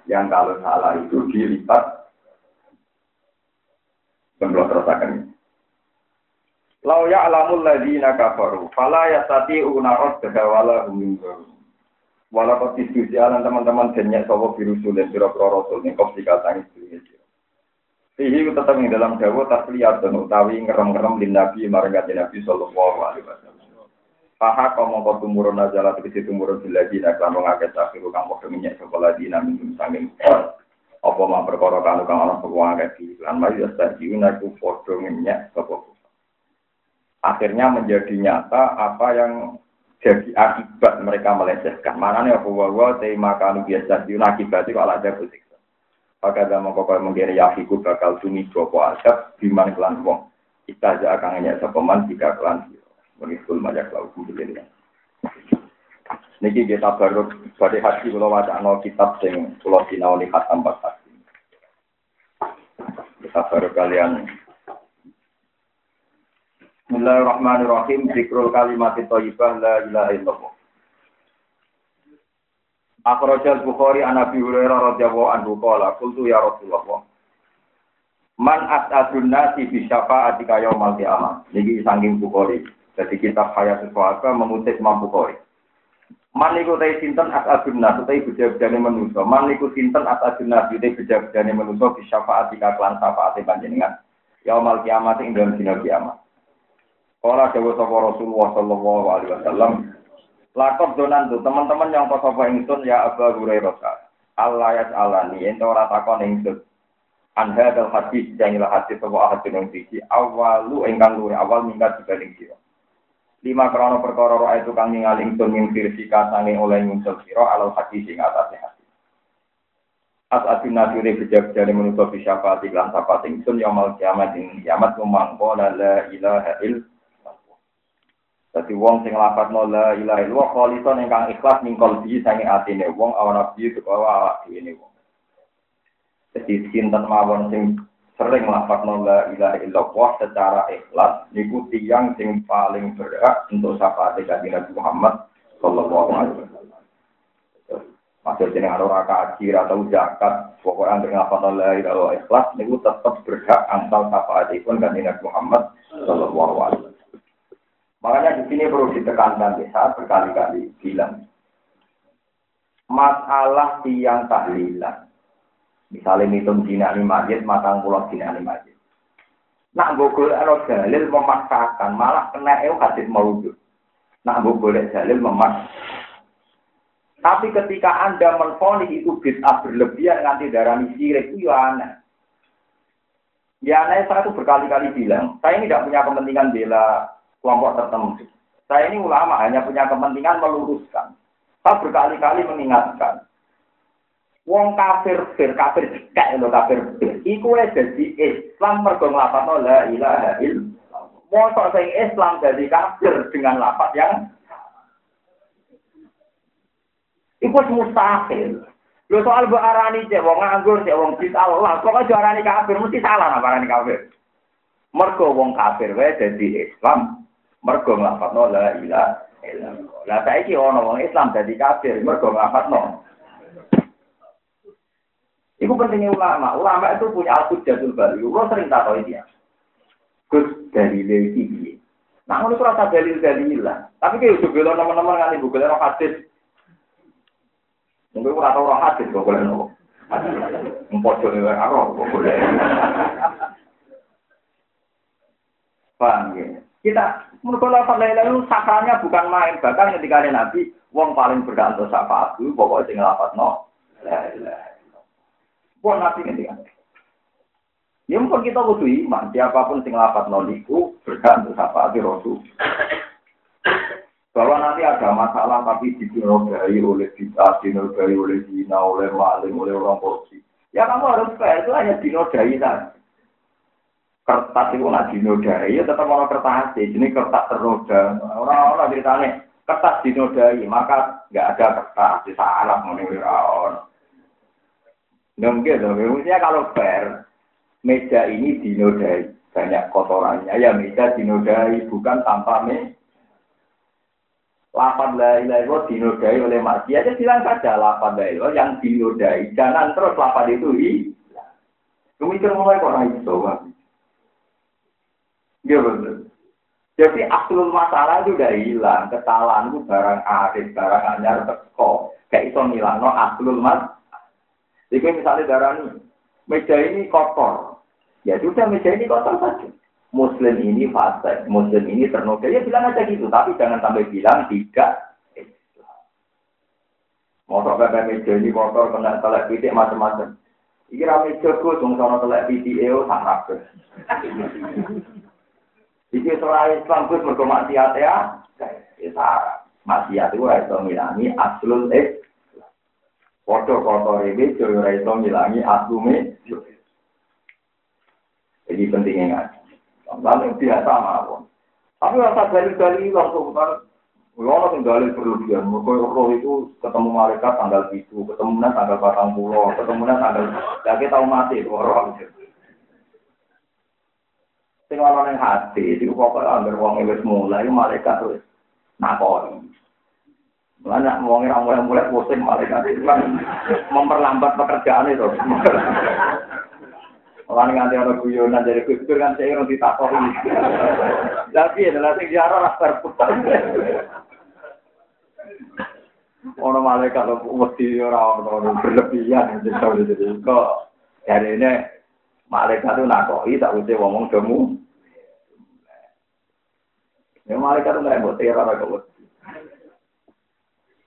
yang kalau salah itu dilipat. Belum terasakan Lau ya'lamul ladzina kafaru fala yastati'una radda wala hum yunzarun. Wala kok diskusi alan teman-teman jenyak sapa birusul dan pira-pira rasul ning kop dikatani dunia. Fihi tetap ing dalam dawa tasliyat dan utawi ngerem-ngerem di Nabi marang Nabi sallallahu alaihi wasallam. Paha kamu kau tumurun nazalat ke situ tumurun bila dina kan wong akeh takhiru kang padha minyak sapa dina minum sanging apa mah perkara kanu kang ana sapa akeh lan mari yastajiuna ku padha minyak sapa akhirnya menjadi nyata apa yang jadi akibat mereka melecehkan. Mana nih aku bahwa tema kanu biasa di akibat itu kalau ada bersiksa. Maka zaman kau mengira yafiku bakal suni dua adab biman kelan wong. Kita aja akan hanya sepeman jika kelan Mengikul majak lau kumpulin. Niki kita baru pada hati kalau wacana kitab sing pulau sinau nih khatam hati. Kita baru kalian Bismillahirrahmanirrahim. Zikrul kalimat thayyibah la ilaha illallah. Akhrajal Bukhari an Abi Hurairah radhiyallahu anhu qala qultu ya Rasulullah Man as'adun nasi bi syafa'atika yaumal qiyamah. Niki saking Bukhari. Jadi kitab Hayat Suhaba mengutip Imam Bukhari. Man niku te sinten as'adun nas te beda-bedane manusa. Man niku sinten as'adun nas te beda-bedane manusa bi syafa'atika kelan syafaate panjenengan. Yaumal kiamat ing dalem dina kiamat. Kala dewa sapa Rasulullah sallallahu alaihi wasallam. Lakot donan tuh teman-teman yang pas sapa ingsun ya Abu Hurairah. Allah ya alani ento ora takon ingsun. An hadal hadis jangilah hadis hadis yang siji awalu ingkang luwih awal minggat dibanding sira. Lima krono perkara roa itu kang ningali ingsun min firsika sanging oleh ingsun sira alal hadis sing atase hadis. As adun nabi re bejab jare menusa bisa pati lan sapa ingsun yaumul kiamat ing kiamat mumangko la ilaha illallah Dadi wong sing lafadzno la ilaha illallah kholison ingkang ikhlas ning kalbi sange atine wong awan nabi utawa awak dhewe wong. Dadi sinten mawon sing sering lafadzno la ilaha illallah secara ikhlas niku tiyang sing paling berhak untuk syafaat kanjeng Nabi Muhammad sallallahu alaihi wasallam. Masih jeneng ora kaji atau zakat, pokoknya anggere lafadzno la ilaha ikhlas niku tetep berhak antal syafaatipun kanjeng Nabi Muhammad sallallahu alaihi wasallam. Makanya di sini perlu ditekankan saya berkali-kali bilang masalah tiang tahlilan. Misalnya ngitung dinani majid, matang pulau dinani majid. Nak gue ada dalil memaksakan, malah kena eu hadis maudud. Nak gue boleh dalil memaksakan. Tapi ketika Anda menfonis itu bid'ah berlebihan nanti darah sirik itu ya aneh. Ya aneh saya itu berkali-kali bilang, saya ini tidak punya kepentingan bela kelompok tertentu. Saya ini ulama hanya punya kepentingan meluruskan. Saya berkali-kali mengingatkan. Wong kafir fir kafir cekak lo kafir fir. Iku jadi Islam mergo nglafadzno la ilaha illallah. Mosok sing Islam jadi kafir dengan lapat yang Iku mustahil. Lo soal bu arani cek wong nganggur cek wong bid'ah Allah, kok aja arani kafir mesti salah apa arani kafir. Mergo wong kafir wae dadi Islam, mergo nglafadzno la ilaha illallah. Lah saiki ana wong Islam dadi kafir mergo nglafadzno. Iku pentingnya ulama. Ulama itu punya al-hujjatul baru. Lo sering tahu dia. Gus dari lagi? Nah, ngono rasa dalil dalilan. Tapi kayak udah bilang teman-teman kan ibu bilang hadis. Mungkin ora tau ora hadis kok boleh nopo. Empot jone wae karo kok boleh. Ya? Kita menurut lafaz la ilaha sakralnya bukan main, bahkan ketika ada Nabi, wong paling berhak untuk syafaat itu pokoknya sing lafaz no. Wong Nabi ketika Ya pun kita kudu iman, siapa pun sing lafaz no niku berhak untuk syafaat Rasul. Bahwa nanti ada masalah tapi dinodai oleh kita, dinodai oleh Cina, oleh maling, oleh orang korupsi. Ya kamu harus fair, itu hanya dinodai saja kertas itu nggak dinodai, ya tetap mau kertas sih. Ini kertas ternoda. Orang-orang ceritanya kertas dinodai, maka nggak ada kertas di salah menurut orang. Nggak dong, maksudnya kalau fair, meja ini dinodai. Banyak kotorannya. Ya meja dinodai. Bukan tanpa me. Lapan la ilaha dinodai oleh maksiat ya bilang saja lapan la yang dinodai. Jangan terus lapan itu hilang kemikir mulai naik iso Iya betul. Jadi aslul masalah itu udah hilang. Kesalahan itu barang akhir, barang anyar teko. Kayak itu ngilang no aslul mas. Jadi misalnya darah ini, meja ini kotor. Ya sudah meja ini kotor saja. Muslim ini fase, Muslim ini ternoda. Ya bilang aja gitu, tapi jangan sampai bilang tidak. Motor bebek meja ini kotor, kena telek pitik macam-macam. Iki rame jago, dong sono telek pitik eo sangat Iki setelah Islam mergo maksiat ya, ya maksiat itu itu ngilangi aslul eh. Foto kotor ini juga itu ngilangi aslume. Jadi pentingnya ngaji. Lalu biasa mawon. Tapi rasa dalil-dalil langsung kan Kalau yang dalil berlebihan, mereka roh itu ketemu malaikat tanggal itu, ketemu tanggal batang pulau, ketemu tanggal, kita tahu mati itu orang. Sing ana ning hati, iku pokoke anggere wong wis mulai malaikat wis nakoni. Banyak wong ora mulai mulai pusing malaikat itu kan memperlambat pekerjaan itu. Orang nganti ana guyonan dari kustur kan saya orang ditakoni. Tapi adalah sing diarah rasa putar. Ono malaikat lo mesti ora ono berlebihan jadi kok dari ini malaikat itu nakoi tak usah ngomong demu. Ya malaikat itu nggak buat teror kok.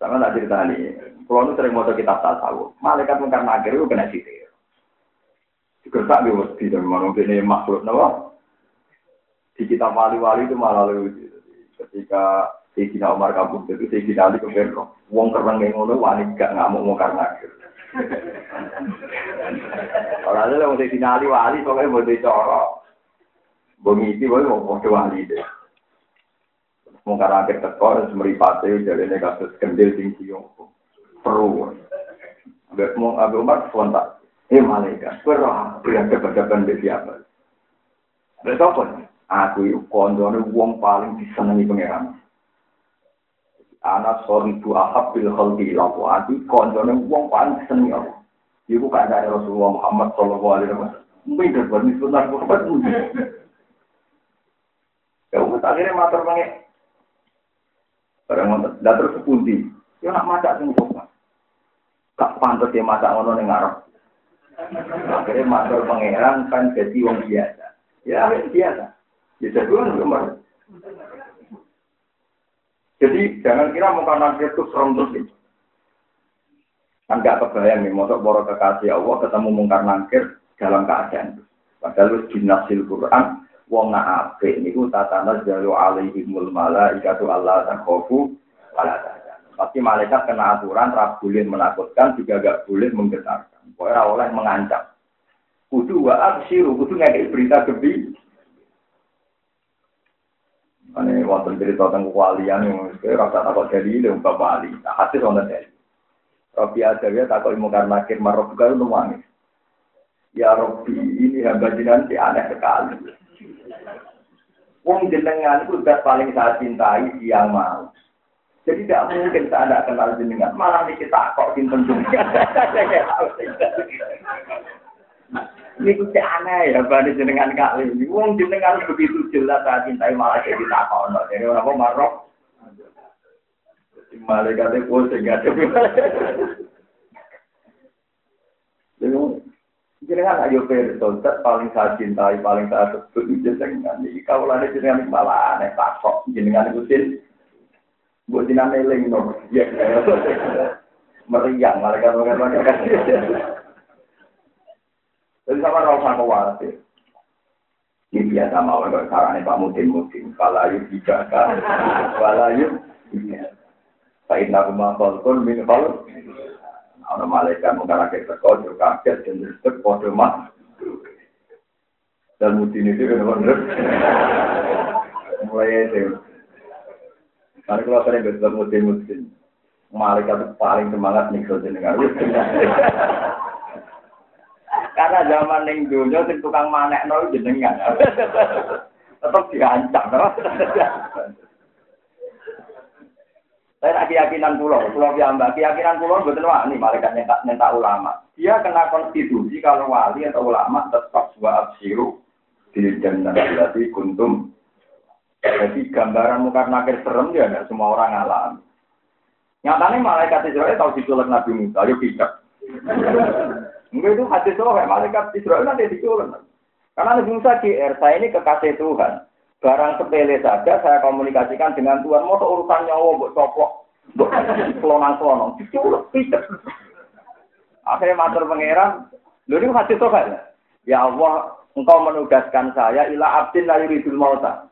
Sama tak cerita nih, kalau nu sering mau kitab tasawuf, malaikat mungkar nakir itu kena sitir. Dikertak di wedi dan mana ini makhluk nawa. Di kitab wali-wali itu malah lucu. Ketika Sayyidina Umar kabur itu Sayyidina Ali kemudian wong kereng yang ngono wani gak ngamuk mau karena Orang itu mau Sayyidina Ali wali pokoknya mau dicorok. Bengi itu mau mau wali deh. Mau karena akhir tekor semeripate jadi ini kasus kendil tinggi yang perlu. Abek mau Abek Umar spontan. Eh malaikat, kowe roh berada berhadapan dengan siapa? Apa? Aku itu kondone wong paling disenangi pangeran. Anak sorry tu ahab bil khalqi lalu ati kondone wong paling disenangi Allah. Ibu ada Rasulullah Muhammad Sallallahu Alaihi Wasallam. Mungkin berbanding sunnah Muhammad Ya akhirnya matur pange. Barang ngoten, dah terus sepundi. Ya nak masak sing kok. Gak pantas dia masak ngono ning ngarep. Akhirnya matur pangeran kan jadi wong biasa. Ya biasa. Ya, dua nomor. Jadi jangan kira muka nabi itu serem terus itu. Kan gak kebayang nih, mosok boro kekasih Allah ketemu mungkar nangkir dalam keadaan itu. Padahal di nasil Quran, wong nak ape niku tatana jalu alaihimul malaikatu Allah takhofu wala Pasti malaikat kena aturan, tak boleh menakutkan, juga gak boleh menggetarkan. Ora oleh mengancam. Kudu wa absiru, kudu ngekei berita gebi. Ini wonten cerita tentang kewalian yang rasa takut jadi umpah wali. Nah, hati wonten jadi. Robi Adawiyah takut ilmu karena juga itu nangis. Ya Robi ini hamba jinan si aneh sekali. Wong jenengan itu udah paling saya cintai siang malam. Jadi tidak mungkin saya tidak kenal jenengan. Malah nih kita kok jenengan. Ini kuci aneh ya, bani jenengan kali ini. Wong jenengan begitu jelas saya cintai malah jadi takut. Jadi orang marok. Malaikatnya pusing gak Jenengan ayo persolter paling saya cintai, paling saya sebut jenengan. Kalau ada jenengan malah aneh takut. Jenengan ikutin Buat jinak neling no. Ya, meriang mereka mereka mereka. Jadi sama rasa khawatir. Ini biasa mau kalau caranya Pak Mutin Mutin. Kalau tidak kan, kalau yuk. Pak Inna Rumah Falkun min Falkun. Ada malaikat mengkarakter teko, kaget dan kode mah. Dan Mutin itu kan benar. Mulai itu. Karena kalau sering bertemu musim-musim, malaikat paling semangat nih kalau jenengan. Karena zaman ning dunia sing tukang manekno jenengan. Tetap diancam, no? Saya nak keyakinan pulau, pulau piyambak, keyakinan pulau betul wah ini malaikat nyentak, nyentak ulama. Dia kena konstitusi kalau wali atau ulama tetap dua absiru di jannah berarti kuntum. Jadi gambaran muka nakir serem dia tidak semua orang alami. Nyatanya malaikat Israel tahu diculik Nabi Musa, yuk bijak. Enggak itu hati soalnya malaikat Israel nanti diculik. Karena Nabi Musa GR, saya ini kekasih Tuhan. Barang sepele saja saya komunikasikan dengan Tuhan. Mau urusan nyawa buat coplok, buat kelonang-kelonang. Pijet. Akhirnya matur pangeran, lu ini hati Tuhan. Ya Allah, engkau menugaskan saya ila abdin la yuridul mauta.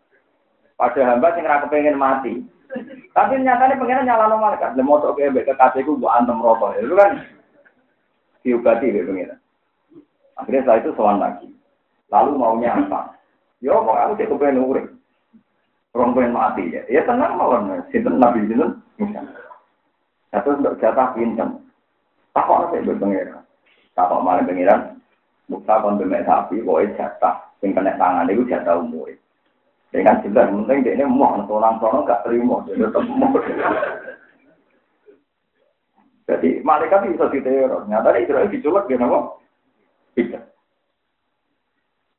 Pada hamba sing ra kepengin mati. Tapi nyatanya pengen nyala malaikat. Lha motok ke kekasihku mbok antem rokok. Itu kan diobati ya pengen. Akhirnya saya itu sowan lagi. Lalu maunya apa? Yo kok aku cek kepengen urip. Orang pengen mati ya. Ya tenang mawon. Sinten Nabi sinten? Satu untuk jatah. Tak kok saya. Tak kok malah pengiran. Musa kon bemek sapi, pokoknya jatah. Yang kena tangan itu jatah umur. Dengan jelas, penting dia ini mau orang sono gak terima, dia tetap mau. Jadi malaikat bisa diteror. Nyata Israel diculek gitu, apa? Bisa.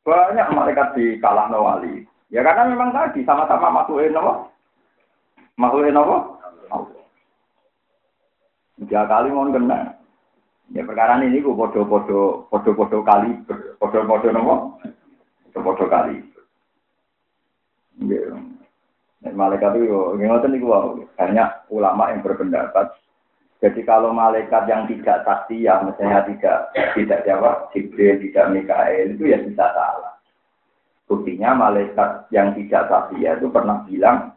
Banyak malaikat di kalah wali. Ya karena memang tadi sama-sama makhluk apa? Makhluk apa? Tiga kali mau kena. Ya perkara ini gue podo-podo podo-podo kali podo-podo nopo podo-podo kali. Ya. Malaikat itu, ngoten niku banyak ulama yang berpendapat jadi kalau malaikat yang tidak ya misalnya tidak tidak jawab, Jibril, tidak Mikael, itu ya bisa salah. Buktinya malaikat yang tidak ya itu pernah bilang,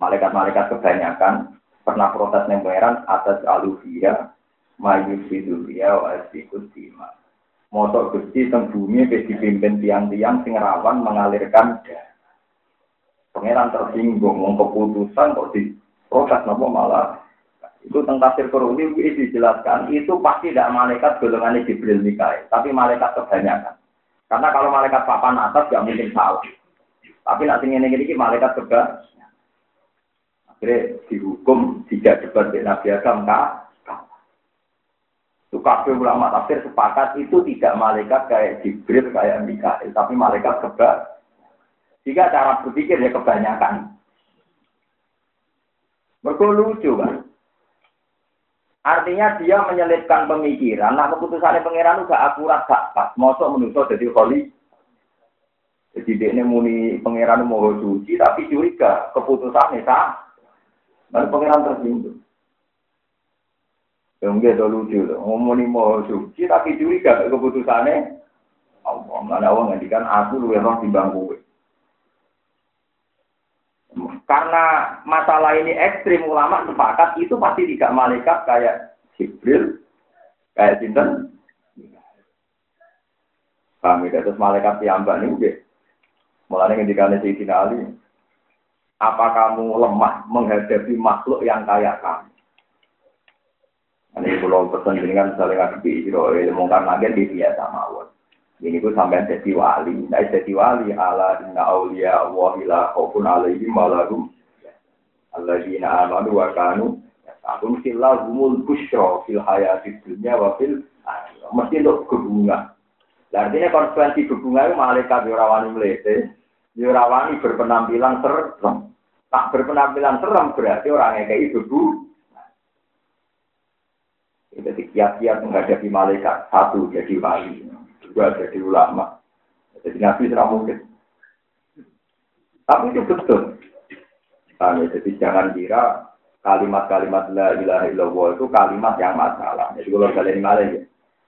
malaikat-malaikat kebanyakan pernah protes pangeran atas aluvia, mayusidulia, wa dima. Motor gusti teng bumi dipimpin tiang-tiang sing rawan mengalirkan Pangeran tersinggung, mau keputusan kok di protes nopo malah itu tentang tafsir Qur'ani ini dijelaskan, itu pasti tidak malaikat golongan Jibril Mikael, tapi malaikat kebanyakan. Karena kalau malaikat papan atas gak mungkin salah. Tapi nanti ini ini malaikat juga akhirnya dihukum tidak debat di Nabi Adam kah? Itu kabeh ulama tafsir sepakat itu tidak malaikat kayak Jibril kayak Mikael, tapi malaikat keba. Jika cara berpikir ya kebanyakan. Berkolucu kan. Artinya dia menyelipkan pemikiran. Nah keputusannya pangeran gak akurat gak pas. Mosok menusuk jadi koli. Jadi dia ini muni pangeran mau suci tapi curiga keputusannya sah. Lalu pangeran tersinggung. Yang dia lucu loh. Mau suci tapi curiga keputusannya. Allah, mana Allah ngendikan aku lu roh di bangku. Karena masalah ini ekstrim ulama sepakat itu pasti tidak malaikat kayak Jibril, kayak Sinten. Kami ya? terus malaikat Mbak ini, mulai ketika Sayyidina Ali, apa kamu lemah menghadapi makhluk yang kayak kamu? Ini kalau pesan dengan saling ngadepi, ilmu karena di biasa mawon. Ini gue sampai jadi wali. Nah, jadi wali ala inna awliya Allah ila khaufun alaihim walahum. Alladzina amanu wa kanu Aku mesti lahumul bushra fil hayati dunya wa fil mesti untuk kebunga. Artinya konsekuensi kebunga itu malaikat yurawani melete, yurawani berpenampilan serem. Tak berpenampilan serem berarti orang yang kayak itu Jadi kiat-kiat menghadapi malaikat satu jadi wali juga jadi ulama. Jadi nabi tidak mungkin. Tapi itu betul. Nah, jadi jangan kira kalimat-kalimat la ilaha illallah itu kalimat yang masalah. Jadi kalau kalian malah ya.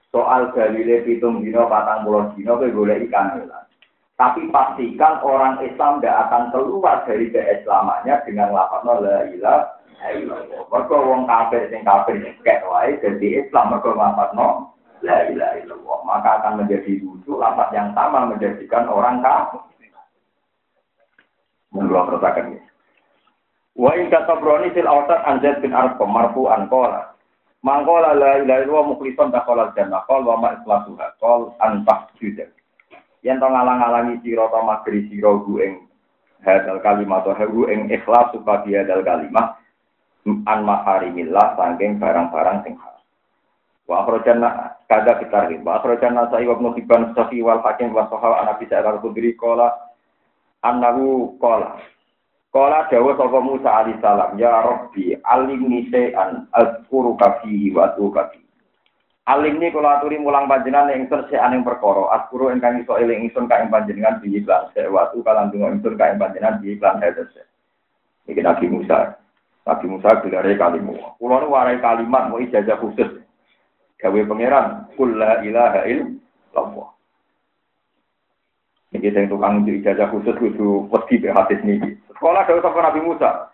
Soal dalile pitung dino patang puluh dino ke boleh ikan hilang. Tapi pastikan orang Islam tidak akan keluar dari keislamannya dengan lafaz la ilaha illallah. Mereka wong kafir sing kafir kayak wae jadi Islam mereka lafaz no la ilaha illallah. Maka akan menjadi lucu lafaz yang sama menjadikan orang kafir. Menurut pertakan ini. Wa in kata broni fil awsat anzad bin arqam marfu an qala. Mangkola la ilaha illallah mukhlishon dakhala jannah qol wa ma ikhlasuha qol antak juda. Yen to ngalang-alangi sira to magri sira gu ing hadal kalimat to hu ing ikhlas supaya hadal kalimat an maharimillah saking barang-barang sing haram. Wa akhrajana kada kita ri. Wa akhrajana sa'i wa ibnu hibban safi wal hakim wa sahal ana bisa al qudri qala annahu qala Kala dawa sapa Musa alaihi salam, ya Rabbi, alimni syai'an azkuru kafihi wa atuka fi. Alimni kula aturi mulang panjenengan ing ser aning perkara, azkuru ingkang iso eling ingsun ka ing panjenengan bi iklan se watu kalan donga ingsun ka ing panjenengan bi iklan hadese. Iki Nabi Musa. Nabi Musa bilare kalimu. Kula nu warai kalimat mau ijazah khusus. Gawe pangeran, kul la ilaha illallah. Ini yang tukang ijazah khusus kudu wedi be hadis niki. Sekolah dari sapa Nabi Musa.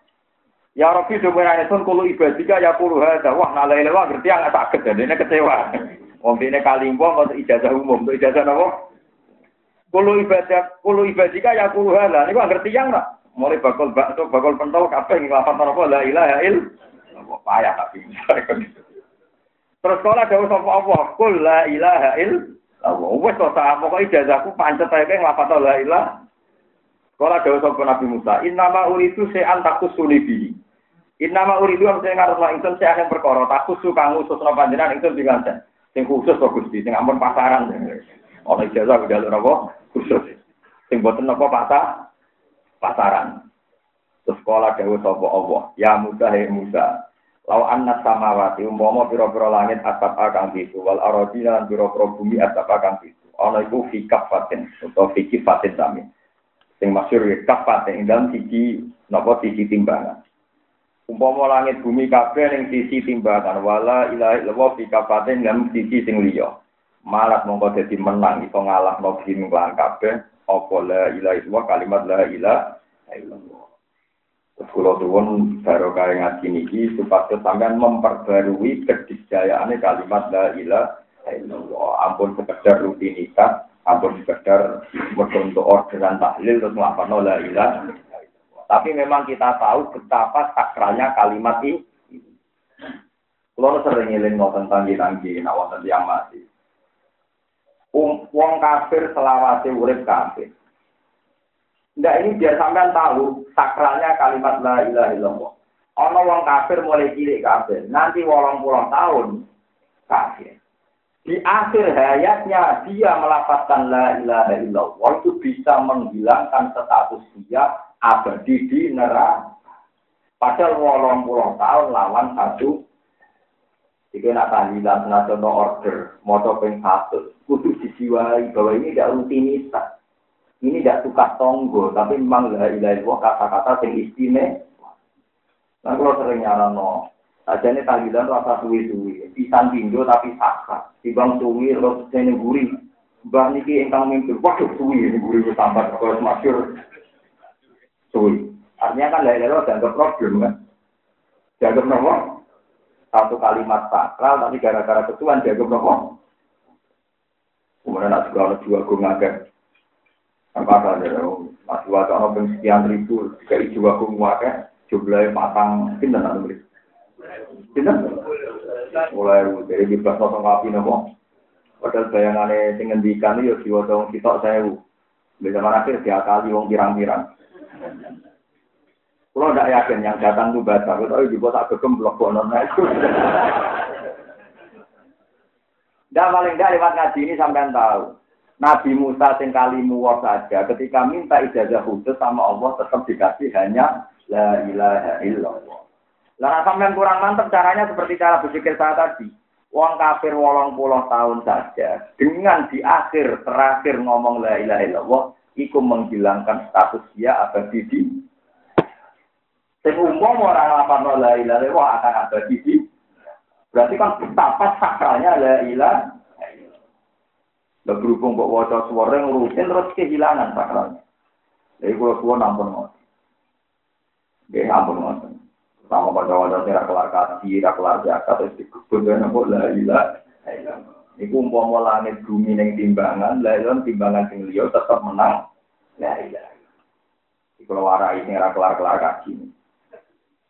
Ya Rabbi sebenarnya sun kulo ibadika ya kulo hada. Wah nalai lewa ngerti yang sakit dan ini kecewa. Wong ini kalimpo untuk ijazah umum, untuk ijazah apa? Kulo ibadah, kulo ibadika ya kulo hada. Ini ngerti yang nak. Mulai bakal bakso, bakal pentol, kabeh ngelapan apa? La ilaha il. Payah Musa. Terus sekolah dari sapa Allah. Kul la ilaha il. Wes to sak pokoke ijazahku pancet ae nglafat la ilaha Kala dawuh sapa Nabi Musa, "Innama uridu se'an takusuli bihi." Innama uridu am sing ngarep ingsun sing akeh perkara, takusu kang ususna panjenengan ingsun diganten. Sing khusus kok Gusti, sing ampun pasaran. Ana ijazah jalur apa? Khusus. Sing boten napa pasar pasaran. Terus kala dawuh sapa Allah, "Ya Musa he Musa, Lau anna samawati umpama pira-pira langit atap kang pitu wal aradina lan pira-pira bumi atap kang pitu. Ana iku fi kafatin utawa fi kifatin sami sing masyhur ya kafat ing dalam sisi napa sisi timbangan. Umpama langit bumi kabeh ning sisi timbangan wala ilaha illallah fi kafatin dalam sisi sing liya. Malat mongko dadi menang iso ngalahno bim lan kabeh apa la ilaha illallah kalimat la ilaha illallah. Tuwun baru kaya ngaji niki supaya sampean memperbarui kedisjayaane kalimat la ilaha illallah. Ampun sekedar rutinitas ampun sekedar untuk orderan tahlil terus melakukan la ilah. Tapi memang kita tahu betapa sakralnya kalimat ini. Kalau sering ngiling tentang tanggi nak yang mati. Um, wong kafir selawase urip kafir. Nggak ini biar sampean tahu sakralnya kalimat la ilaha illallah. Ono wong kafir mulai cilik kafir, nanti wolong puluh tahun kafir di akhir hayatnya dia melafatkan la ilaha illallah itu bisa menghilangkan status dia abadi di neraka. Padahal wolong puluh tahun lawan satu jika nak tahlilan nasional order, moto peng satu, kudu bahwa ini tidak rutinitas. Ini tidak suka tonggo, tapi memang la ilaha illallah kata-kata yang istimewa. Nah kalau sering nyaran no, Aja ini tahlilan rasa suwi-suwi. Pisan pindo tapi sakra. Tibang suwi terus ini gurih. Mbah niki ingkang mimpi. Waduh suwi ini gurih sambat. Kalau masyur suwi. Artinya kan lain-lain dianggap problem kan. Dianggap nomor. Satu kalimat sakral tapi gara-gara ketuan dianggap nomor. Kemudian nak juga ada dua gung agak. Apa saja, masih wajah orang sekian ribu, jika ijo gung agak, jumlahnya patang, pindah nanti Mulai dari di belas nonton kapi nopo. Padahal bayangannya sing ngendikan yo diwaca wong sitok sewu. Bisa mana akhir diakali wong pirang-pirang. Kalau tidak yakin yang datang itu baca, tapi juga tak kegemblok bonon itu. Dan paling tidak lewat ngaji ini sampai tahu. Nabi Musa sing kalimu saja ketika minta ijazah khusus sama Allah tetap dikasih hanya la ilaha illallah. Lah sampean kurang mantep caranya seperti cara berpikir saya tadi. Uang kafir wolong puluh tahun saja dengan di akhir terakhir ngomong la ilaha illallah iku menghilangkan status dia abadi di Sing umum orang apa la ilaha illallah akan abadi di Berarti kan betapa sakralnya la ilaha Lah berhubung kok wajah suara ngurusin terus kehilangan sakralnya. Jadi kalau suara nampun ngoten. Nggih ampun ngoten. Sama pada wadah tidak kelar tidak kelar zakat, terus dikubur dan nopo la ilah. Iku umpama langit bumi neng timbangan, lah timbangan sing liya tetap menang. La ilah. Iku warai sing ora kelar-kelar kaji.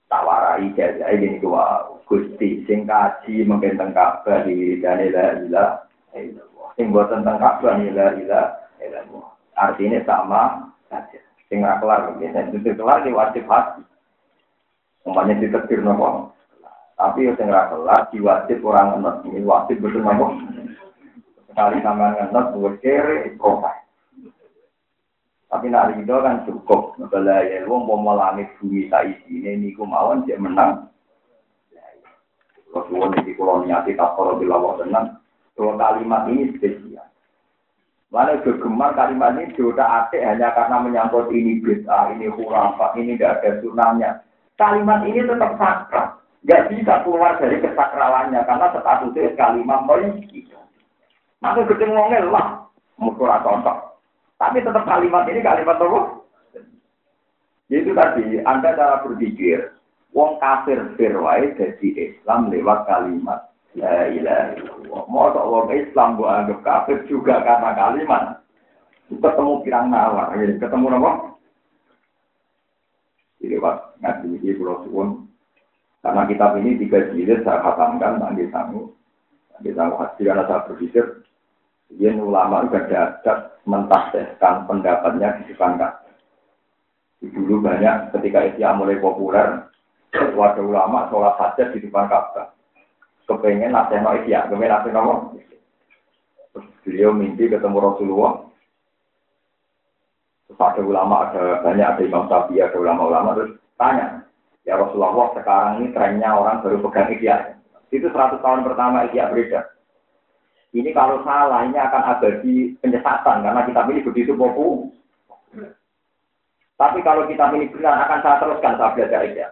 Tak warai jaja ini ku wow. Gusti sing kaji mungkin teng Ka'bah di dan la ilaha illallah. Sing buat tentang Ka'bah la ilaha illallah. Artinya sama saja. Sing kelar biasa itu kelar di wajib hati. Umpamanya ditetir nopo. Tapi sing ra kelar diwajib orang enak. Ini wajib betul nopo. Sekali sampean ngenot buat kere profile. Tapi nak rido kan cukup. Ngebala ya, wong mau langit bumi tak isi ini, niku mawon dia menang. Rasulullah ini kalau niati kapal bila wah tenang, dua kalimat ini spesial. Mana gemar kalimat ini sudah atik hanya karena menyangkut ini bid'ah, ini khurafat, ini tidak ada sunahnya. Kalimat ini tetap sakral. Gak bisa keluar dari kesakralannya karena statusnya kalimat polisi. Maka ngomel lah, mukur atau Tapi tetap kalimat ini kalimat apa? Itu tadi, Anda cara berpikir, Wong kafir firwai jadi Islam lewat kalimat La ilaha illallah. Mau wong Islam gua anggap kafir juga karena kalimat. Ketemu pirang nawar, ya. ketemu apa? Jadi pak ngaji ini pulau suwun. Karena kitab ini tiga jilid saya khatamkan, nanti sangu. Nanti sangu hati karena saya berpikir. Dia ulama juga dapat mentafsirkan pendapatnya di depan Dulu banyak ketika Isya mulai populer, Warga ulama sholat hajat di depan Ka'bah. Kepengen nasihat no ya, kepengen nasihat no. Terus beliau mimpi ketemu Rasulullah. Terus ada ulama, ada banyak, ada Imam Syafi'i, ada ulama-ulama, terus tanya, ya Rasulullah sekarang ini trennya orang baru pegang ikhya. Itu 100 tahun pertama ikhya beredar. Ini kalau salah, ini akan abadi penyesatan, karena kita ini begitu populer. Tapi kalau kita ini benar, akan saya teruskan, saya belajar ikhya.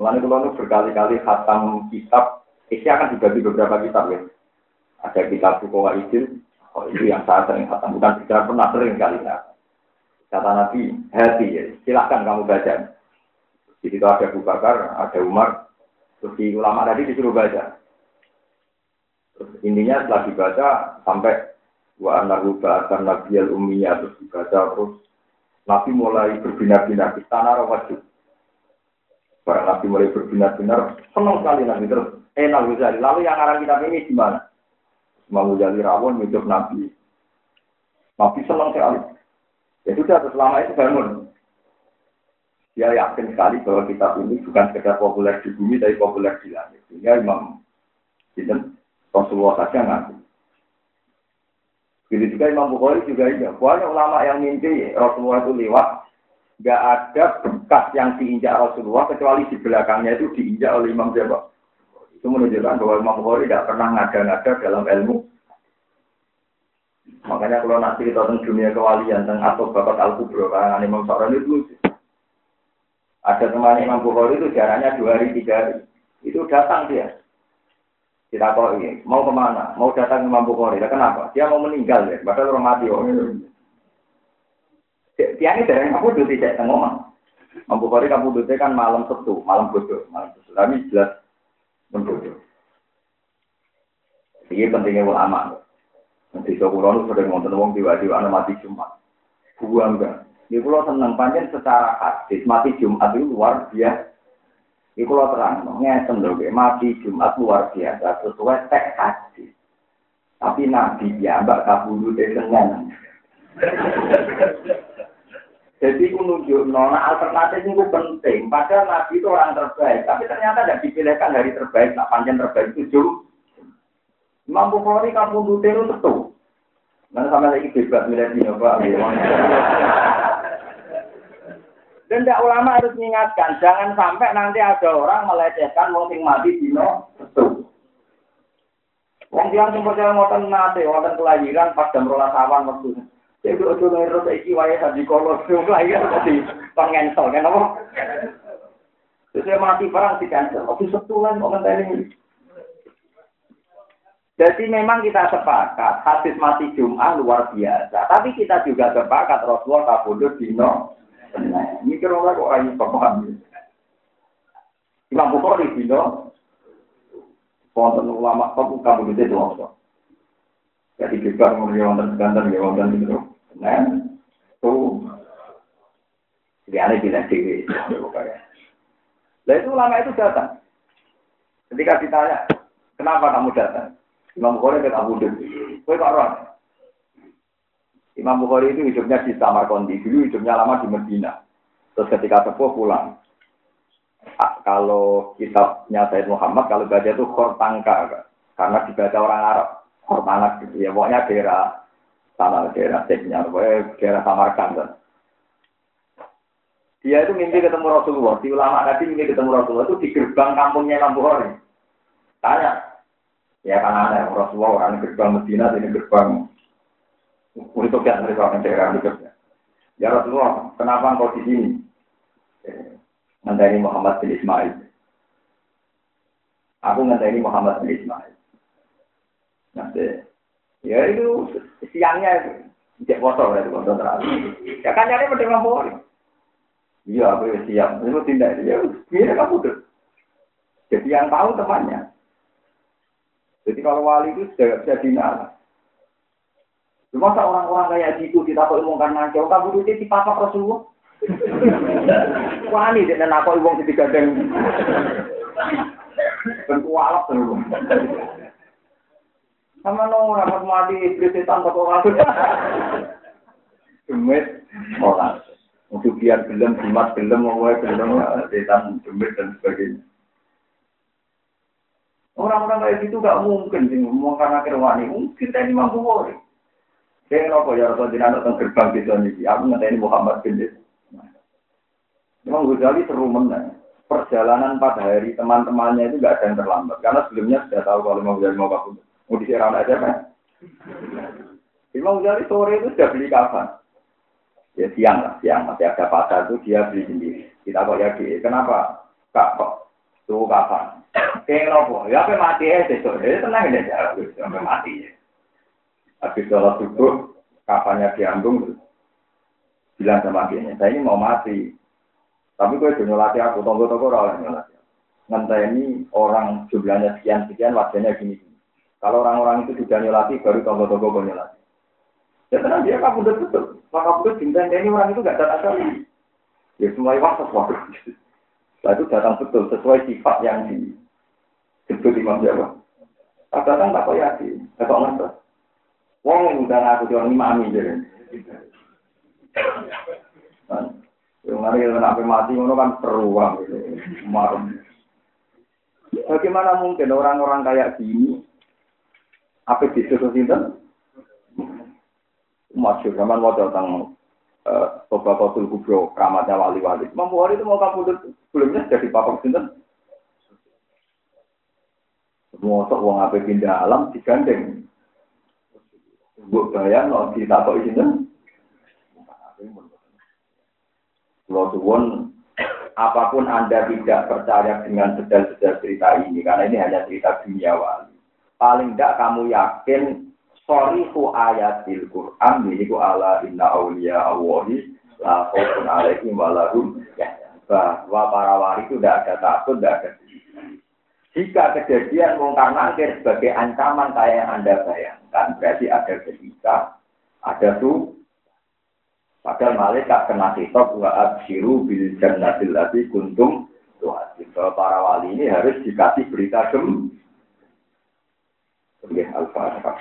Mulanya kalau berkali-kali khatam kitab, isi akan dibagi beberapa kitab ya. Ada kitab Bukawa Izin, oh itu yang saya sering khatam, bukan tidak pernah sering kali ya. Kata Nabi, hati ya, silahkan kamu baca. Di situ ada Abu Bakar, ada Umar, terus di ulama tadi disuruh baca. Terus intinya setelah dibaca sampai wa anahu ba'atan nabiyal ummiyah terus dibaca terus Nabi mulai berbina-bina di tanah wajib Barang Nabi mulai berbinar-binar, senang sekali Nabi terus. Eh Nabi lalu yang arah kita ini gimana? Imam Ghazali rawon hidup Nabi. Nabi senang sekali. Ya sudah, selama itu bangun. Dia yakin sekali bahwa kitab ini bukan sekedar populer di bumi, tapi populer di langit. Sehingga Imam Sinten Rasulullah saja ngaku. Begitu juga Imam Bukhari juga iya. Banyak ulama yang mimpi Rasulullah itu lewat nggak ada bekas yang diinjak Rasulullah kecuali di belakangnya itu diinjak oleh Imam Jawa. Itu menunjukkan bahwa Imam Bukhari tidak pernah ngada-ngada dalam ilmu. Makanya kalau nanti kita tentang dunia kewalian tentang atau bapak al kubro karangan Imam Sa'ran itu ada teman Imam Bukhari itu jaraknya dua hari tiga hari. Itu datang dia. Kita tahu ini mau ke mana? Mau datang Imam Bukhari. Kenapa? Dia mau meninggal ya. Padahal orang mati. Oh, dia ini dari kamu duduk tidak tengok Mampu kori kamu duduk kan malam setu, malam bodoh, malam bodoh. Tapi jelas membodoh. Ini pentingnya ulama. Nanti so kulo nu sudah ngonten wong tiba-tiba ana mati Jumat. Buang enggak. Ini kulo seneng panjang secara hadis mati Jumat itu luar biasa. Ini kulo terang, ngeten lho, mati Jumat luar biasa sesuai teks hadis. Tapi Nabi ya, mbak kabulu Senin. Jadi aku nunjuk nona alternatif itu penting. Padahal Nabi itu orang terbaik, tapi ternyata tidak dipilihkan dari terbaik. Tak panjang terbaik itu. Imam Bukhari kamu itu tentu. Mana sama lagi bebas milih di Pak. Dan tidak ulama harus mengingatkan, jangan sampai nanti ada orang melecehkan wong sing mati dino tentu. Wong yang sing percaya ngoten nate, wonten kelahiran pas jam rolas awan waktu. Itu ojo ngero saiki wae tadi kalau ya tadi pengensel kan apa? Terus saya mati perang di cancel. Oke setulan kok ngenteni. Jadi memang kita sepakat hadis mati Jum'ah luar biasa. Tapi kita juga sepakat Rasulullah kabudut dino. Ini kira kok ayo paham. Imam Bukhari dino. Wonten ulama kok kabudut itu Jadi kita ngomongin wonten ganten ya wonten itu. Nah, tuh. Aneh bilang dewi. Nah itu ulama itu datang. Ketika ditanya, kenapa kamu datang? Imam Bukhari kata Abu. Kue kok? Imam Bukhari itu hidupnya di Samarkandi. Dulu hidupnya lama di Medina. Terus ketika sepuh pulang. Kalau kitabnya Said Muhammad, kalau baca itu Khortangka. Karena dibaca orang Arab. Khortanak gitu ya. Pokoknya daerah sana daerah. Pokoknya daerah Samarkand. Dia itu mimpi ketemu Rasulullah. Di ulama tadi mimpi ketemu Rasulullah itu di gerbang kampungnya Imam Bukhari. Tanya. Ya kan aneh. Rasulullah orang gerbang Medina, ini gerbang untuk yang mereka orang daerah hidupnya. Ya Rasulullah, kenapa engkau di sini? Ngenteni Muhammad bin Ismail. Aku ngenteni Muhammad bin Ismail. Nanti, ya itu siangnya cek foto itu foto terakhir. Ya kan nyari pada Bukhari. Iya, aku ya siap. Itu tidak, ya, biar kamu tuh. Jadi yang tahu temannya. Jadi kalau wali itu sudah bisa dinala. Cuma orang-orang kayak gitu kita kok ilmu kan ngancau, kamu itu di papa Rasulullah. Wali dia nak kok ilmu di gadeng. Bentuk alap terus. Sama no rapat mati iblis setan kok orang. Demit orang. Untuk biar gelem, jimat gelem, mau gelem, setan demit dan sebagainya. Orang-orang kayak gitu gak mungkin sih ngomong karena kerwani. Mungkin tadi mampu boleh. Saya ngerokok ya Rasul Jinan datang gerbang di zona ini. Aku ngerti Muhammad bin Memang Ghazali seru menang. Perjalanan pada hari teman-temannya itu gak ada yang terlambat. Karena sebelumnya sudah tahu kalau mau Ghazali mau kabur. Mau diserang aja kan? Imam Ghazali sore itu sudah beli kapan? Ya siang lah, siang masih ada pasar itu dia beli sendiri. Kita kok ya kenapa? Kak kok tuh kapan? Kayak nopo, ya apa mati ya besok, ya tenang aja, sampai mati ya. Habis sholat subuh, kapannya diambung, bilang sama dia, saya ini mau mati. Tapi gue udah nyolati aku, tunggu-tunggu orang nyolati. ini orang jumlahnya sekian-sekian, wajahnya gini-gini. Kalau orang-orang itu sudah nyolati, baru tunggu-tunggu gue nyolati. Ya tenang dia kabur betul. Maka betul cinta ini orang itu gak datang kali. Ya semua waktu waktu. Setelah itu datang betul sesuai sifat yang disebut Imam Jawa. Tak datang tak kau yakin, tak kau ngerti. Wong udah aku jual imami jadi. Yang hari yang sampai mati itu kan marum. Bagaimana mungkin orang-orang kayak gini apa disuruh sinten? Masyur zaman mau datang Bapak Kotul Kubro, keramatnya wali-wali. Mampu itu mau kabudut, sebelumnya jadi papak sinten. Mosok wong ape pindah alam digandeng. Mbok bayang no ditakok sinten. Kalau suwon apa pun Anda tidak percaya dengan sedal-sedal cerita ini, karena ini hanya cerita dunia wali. Paling tidak kamu yakin sorihu ayatil Quran ku ala inna awliya awahi la khawfun alaihim walahum bahwa para wali itu tidak ada takut, tidak ada jika kejadian mungkar nangkir sebagai ancaman kayak yang Anda bayangkan, berarti ada ketika, ada tuh. Padahal malaikat kena kitab wa abshiru bil jannatil lati kuntum. Bahwa para wali ini harus dikasih berita porque es alfa.